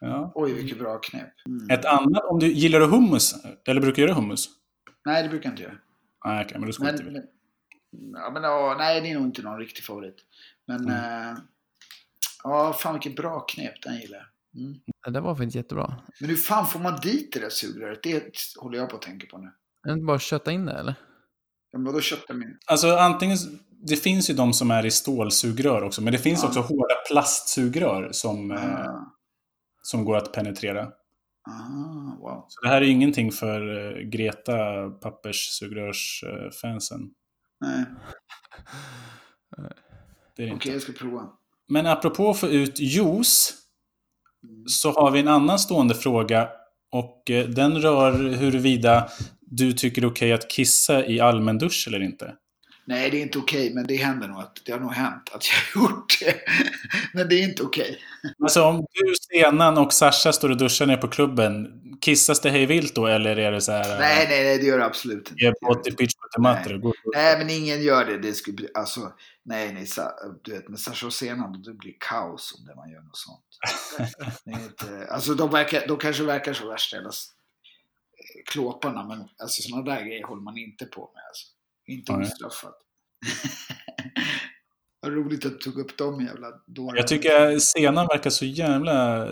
Ja. Oj, vilket bra knep. Mm. Ett annat, om du gillar du hummus? Eller brukar du göra hummus? Nej, det brukar jag inte göra. Nej, okej, men då inte vi. ja, men ja, nej, det är nog inte någon riktig favorit. Men Mm. eh, ja, fan vilket bra knep. Den gillar jag. Mm. Ja, Det var faktiskt jättebra. Men hur fan får man dit det där sugröret? Det håller jag på att tänka på nu. Är det inte bara att kötta in det eller? Ja, men vadå köttar min? Alltså antingen, det finns ju de som är i stålsugrör också, men det finns Ja. också hårda plastsugrör som, eh, Ah, som går att penetrera. ah, wow. Så det här är ingenting för eh, Greta papperssugrörsfansen. Nej, okej inte. jag ska prova. Men apropå att få ut juice så har vi en annan stående fråga och eh, den rör huruvida du tycker det är okej att kissa i allmän dusch eller inte. Nej, det är inte okej, men det händer nog att det har nog hänt att jag har gjort det. men det är inte okej. Alltså om du, Stenan och Sasha står och duschar ner på klubben, kissas det hej vilt då eller är det så här? eh, Nej, nej, nej, det gör det absolut inte. Pitch på gå Nej, men ingen gör det. Det skulle bli, alltså, nej, nej, du vet, med Sasha och Senan, det blir kaos om det man gör något sånt. Inte, alltså, de, verkar, de kanske verkar så värsta klåparna, men alltså, sådana där grejer håller man inte på med. Alltså. Inte ostraffat. Vad roligt att du tog upp dem jävla dårar. Jag tycker Senan verkar så jävla...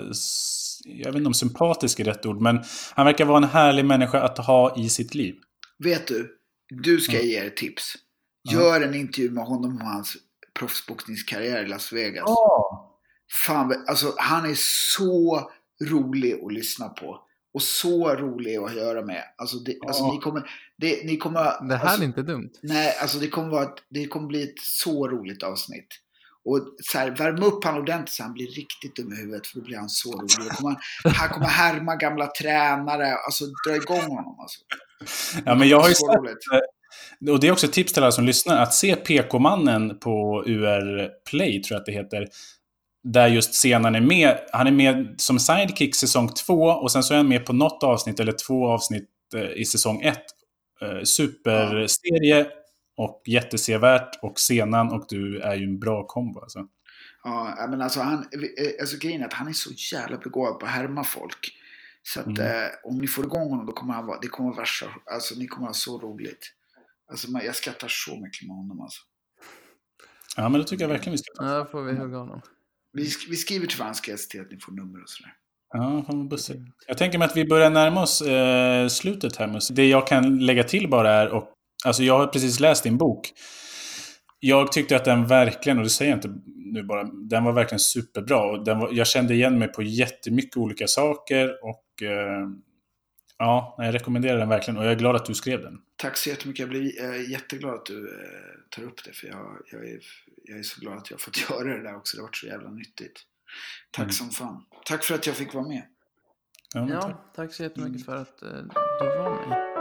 Jag vet inte om sympatisk är rätt ord, men han verkar vara en härlig människa att ha i sitt liv. Vet du, du ska Mm. ge er tips. Ja. Gör en intervju med honom om hans proffsboxningskarriär i Las Vegas. Ja. Fan, alltså han är så rolig att lyssna på. Och så rolig att göra med. Alltså, det, alltså Ja. ni kommer... Det, ni kommer Det här alltså, är inte dumt. Nej, alltså det kommer, vara ett, det kommer bli ett så roligt avsnitt. Och så här, värm upp han ordentligt så han blir riktigt dum i huvudet för då blir han så rolig. Kommer han, han kommer härma gamla tränare, alltså dra igång honom. Alltså. ja, men jag har ju Så sett, roligt. och det är också ett tips till alla som lyssnar, att se PK-mannen på UR Play, tror jag att det heter. Där just Senan är med. Han är med som sidekick säsong två och sen så är han med på något avsnitt eller två avsnitt eh, i säsong ett. Eh, Superserie och jättesevärt och Senan och du är ju en bra kombo alltså. Ja, men alltså, han, eh, alltså grejen är att han är så jävla begåvad på att härma folk. Så att Mm. eh, om ni får igång honom då kommer han vara, det kommer vara värsta, alltså ni kommer ha så roligt. Alltså man, jag skrattar så mycket med honom alltså. Ja, men det tycker jag verkligen vi ska ta. Ja, då får vi hugga honom. Vi, sk- vi skriver till varandra ska till att ni får nummer och sådär. Ja, fan vad bussigt. Jag tänker mig att vi börjar närma oss eh, slutet här. Mus. Det jag kan lägga till bara är, och, alltså jag har precis läst din bok. Jag tyckte att den verkligen, och det säger jag inte nu bara, den var verkligen superbra. Och den var, jag kände igen mig på jättemycket olika saker och eh, ja, jag rekommenderar den verkligen. Och jag är glad att du skrev den. Tack så jättemycket. Jag blir eh, jätteglad att du eh, tar upp det. För jag, jag, är, jag är så glad att jag har fått göra det där också. Det har varit så jävla nyttigt. Tack Mm. som fan. Tack för att jag fick vara med. Ja, tack. Ja, tack så jättemycket för att eh, du var med.